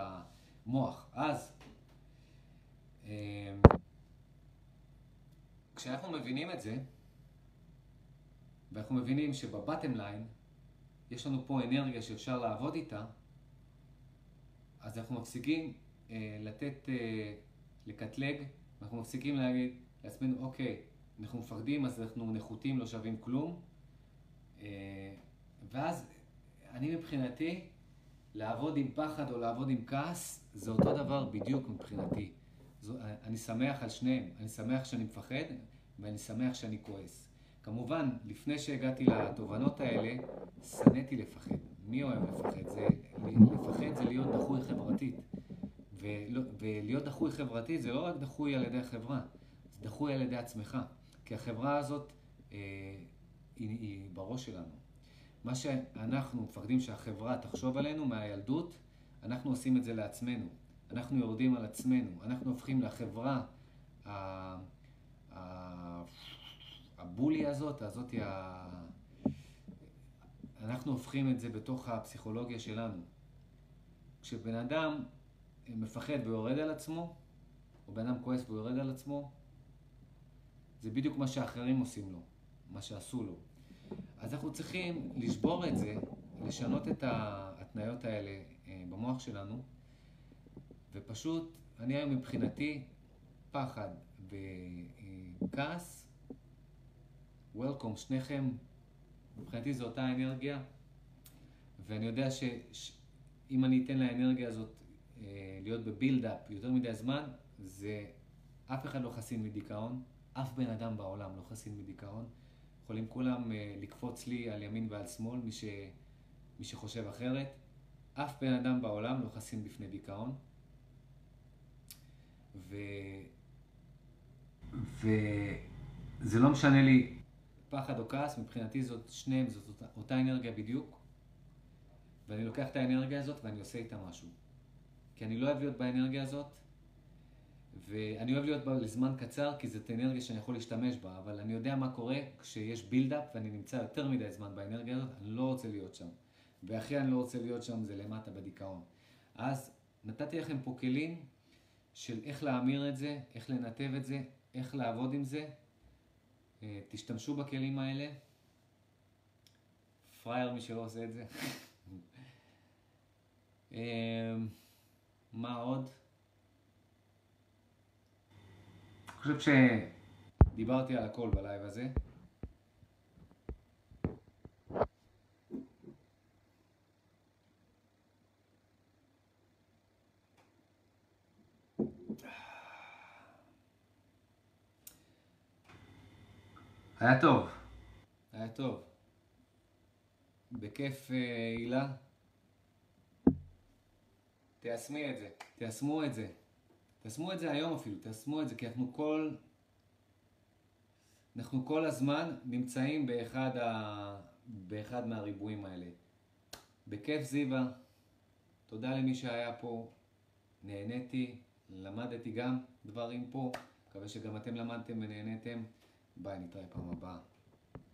למוח. אז כשאנחנו מבינים את זה, ואנחנו מבינים שבבטם ליין יש לנו פה אנרגיה שאפשר לעבוד איתה, אז אנחנו מפסיקים אה, לתת, אה, לקטלג, אנחנו מפסיקים להגיד לעצמנו, אוקיי, אנחנו מפחדים אז אנחנו נחותים, לא שווים כלום, אה, ואז אני מבחינתי, לעבוד עם פחד או לעבוד עם כעס, זה אותו דבר בדיוק מבחינתי. זו, אני שמח על שניהם, אני שמח שאני מפחד ואני שמח שאני כועס. כמובן, לפני שהגעתי לתובנות האלה, שנאתי לפחד. מי אוהב לפחד? זה, לפחד זה להיות דחוי חברתית. ולא, ולהיות דחוי חברתית זה לא רק דחוי על ידי החברה, זה דחוי על ידי עצמך. כי החברה הזאת אה, היא, היא בראש שלנו. מה שאנחנו מפחדים שהחברה תחשוב עלינו מהילדות, אנחנו עושים את זה לעצמנו. אנחנו יורדים על עצמנו, אנחנו הופכים לחברה הבולי הזאת, הזאת ה... אנחנו הופכים את זה בתוך הפסיכולוגיה שלנו. כשבן אדם מפחד ויורד על עצמו, או בן אדם כועס והוא יורד על עצמו, זה בדיוק מה שאחרים עושים לו, מה שעשו לו. אז אנחנו צריכים לשבור את זה, לשנות את ההתניות האלה אה, במוח שלנו, ופשוט, אני היום מבחינתי, פחד וכעס, וולקום, שניכם, מבחינתי זו אותה אנרגיה, ואני יודע שאם אני אתן לאנרגיה הזאת אה, להיות בבילדאפ יותר מדי זמן, זה אף אחד לא חסין מדיכאון, אף בן אדם בעולם לא חסין מדיכאון. יכולים כולם אה, לקפוץ לי על ימין ועל שמאל, מי, ש... מי שחושב אחרת. אף בן אדם בעולם לא חסין בפני דיכאון. ו... וזה לא משנה לי פחד או כעס, מבחינתי זאת שניהם, זאת אותה, אותה אנרגיה בדיוק. ואני לוקח את האנרגיה הזאת ואני עושה איתה משהו. כי אני לא אוהב להיות באנרגיה הזאת, ואני אוהב להיות בה לזמן קצר, כי זאת אנרגיה שאני יכול להשתמש בה, אבל אני יודע מה קורה כשיש בילדאפ ואני נמצא יותר מדי זמן באנרגיה הזאת, אני לא רוצה להיות שם. והכי אני לא רוצה להיות שם זה למטה בדיכאון. אז נתתי לכם פה כלים של איך להמיר את זה, איך לנתב את זה, איך לעבוד עם זה. אה, תשתמשו בכלים האלה. פראייר מי שלא עושה את זה. אה, מה עוד? אני חושב שדיברתי על הכל בלייב הזה. היה טוב. היה טוב. בכיף, אה, הילה. תיישמי את זה. תיישמו את זה. תיישמו את זה היום אפילו, תיישמו את זה, כי אנחנו כל... אנחנו כל הזמן נמצאים באחד, ה... באחד מהריבועים האלה. בכיף זיווה, תודה למי שהיה פה, נהניתי, למדתי גם דברים פה, מקווה שגם אתם למדתם ונהניתם. ביי, נתראה פעם הבאה.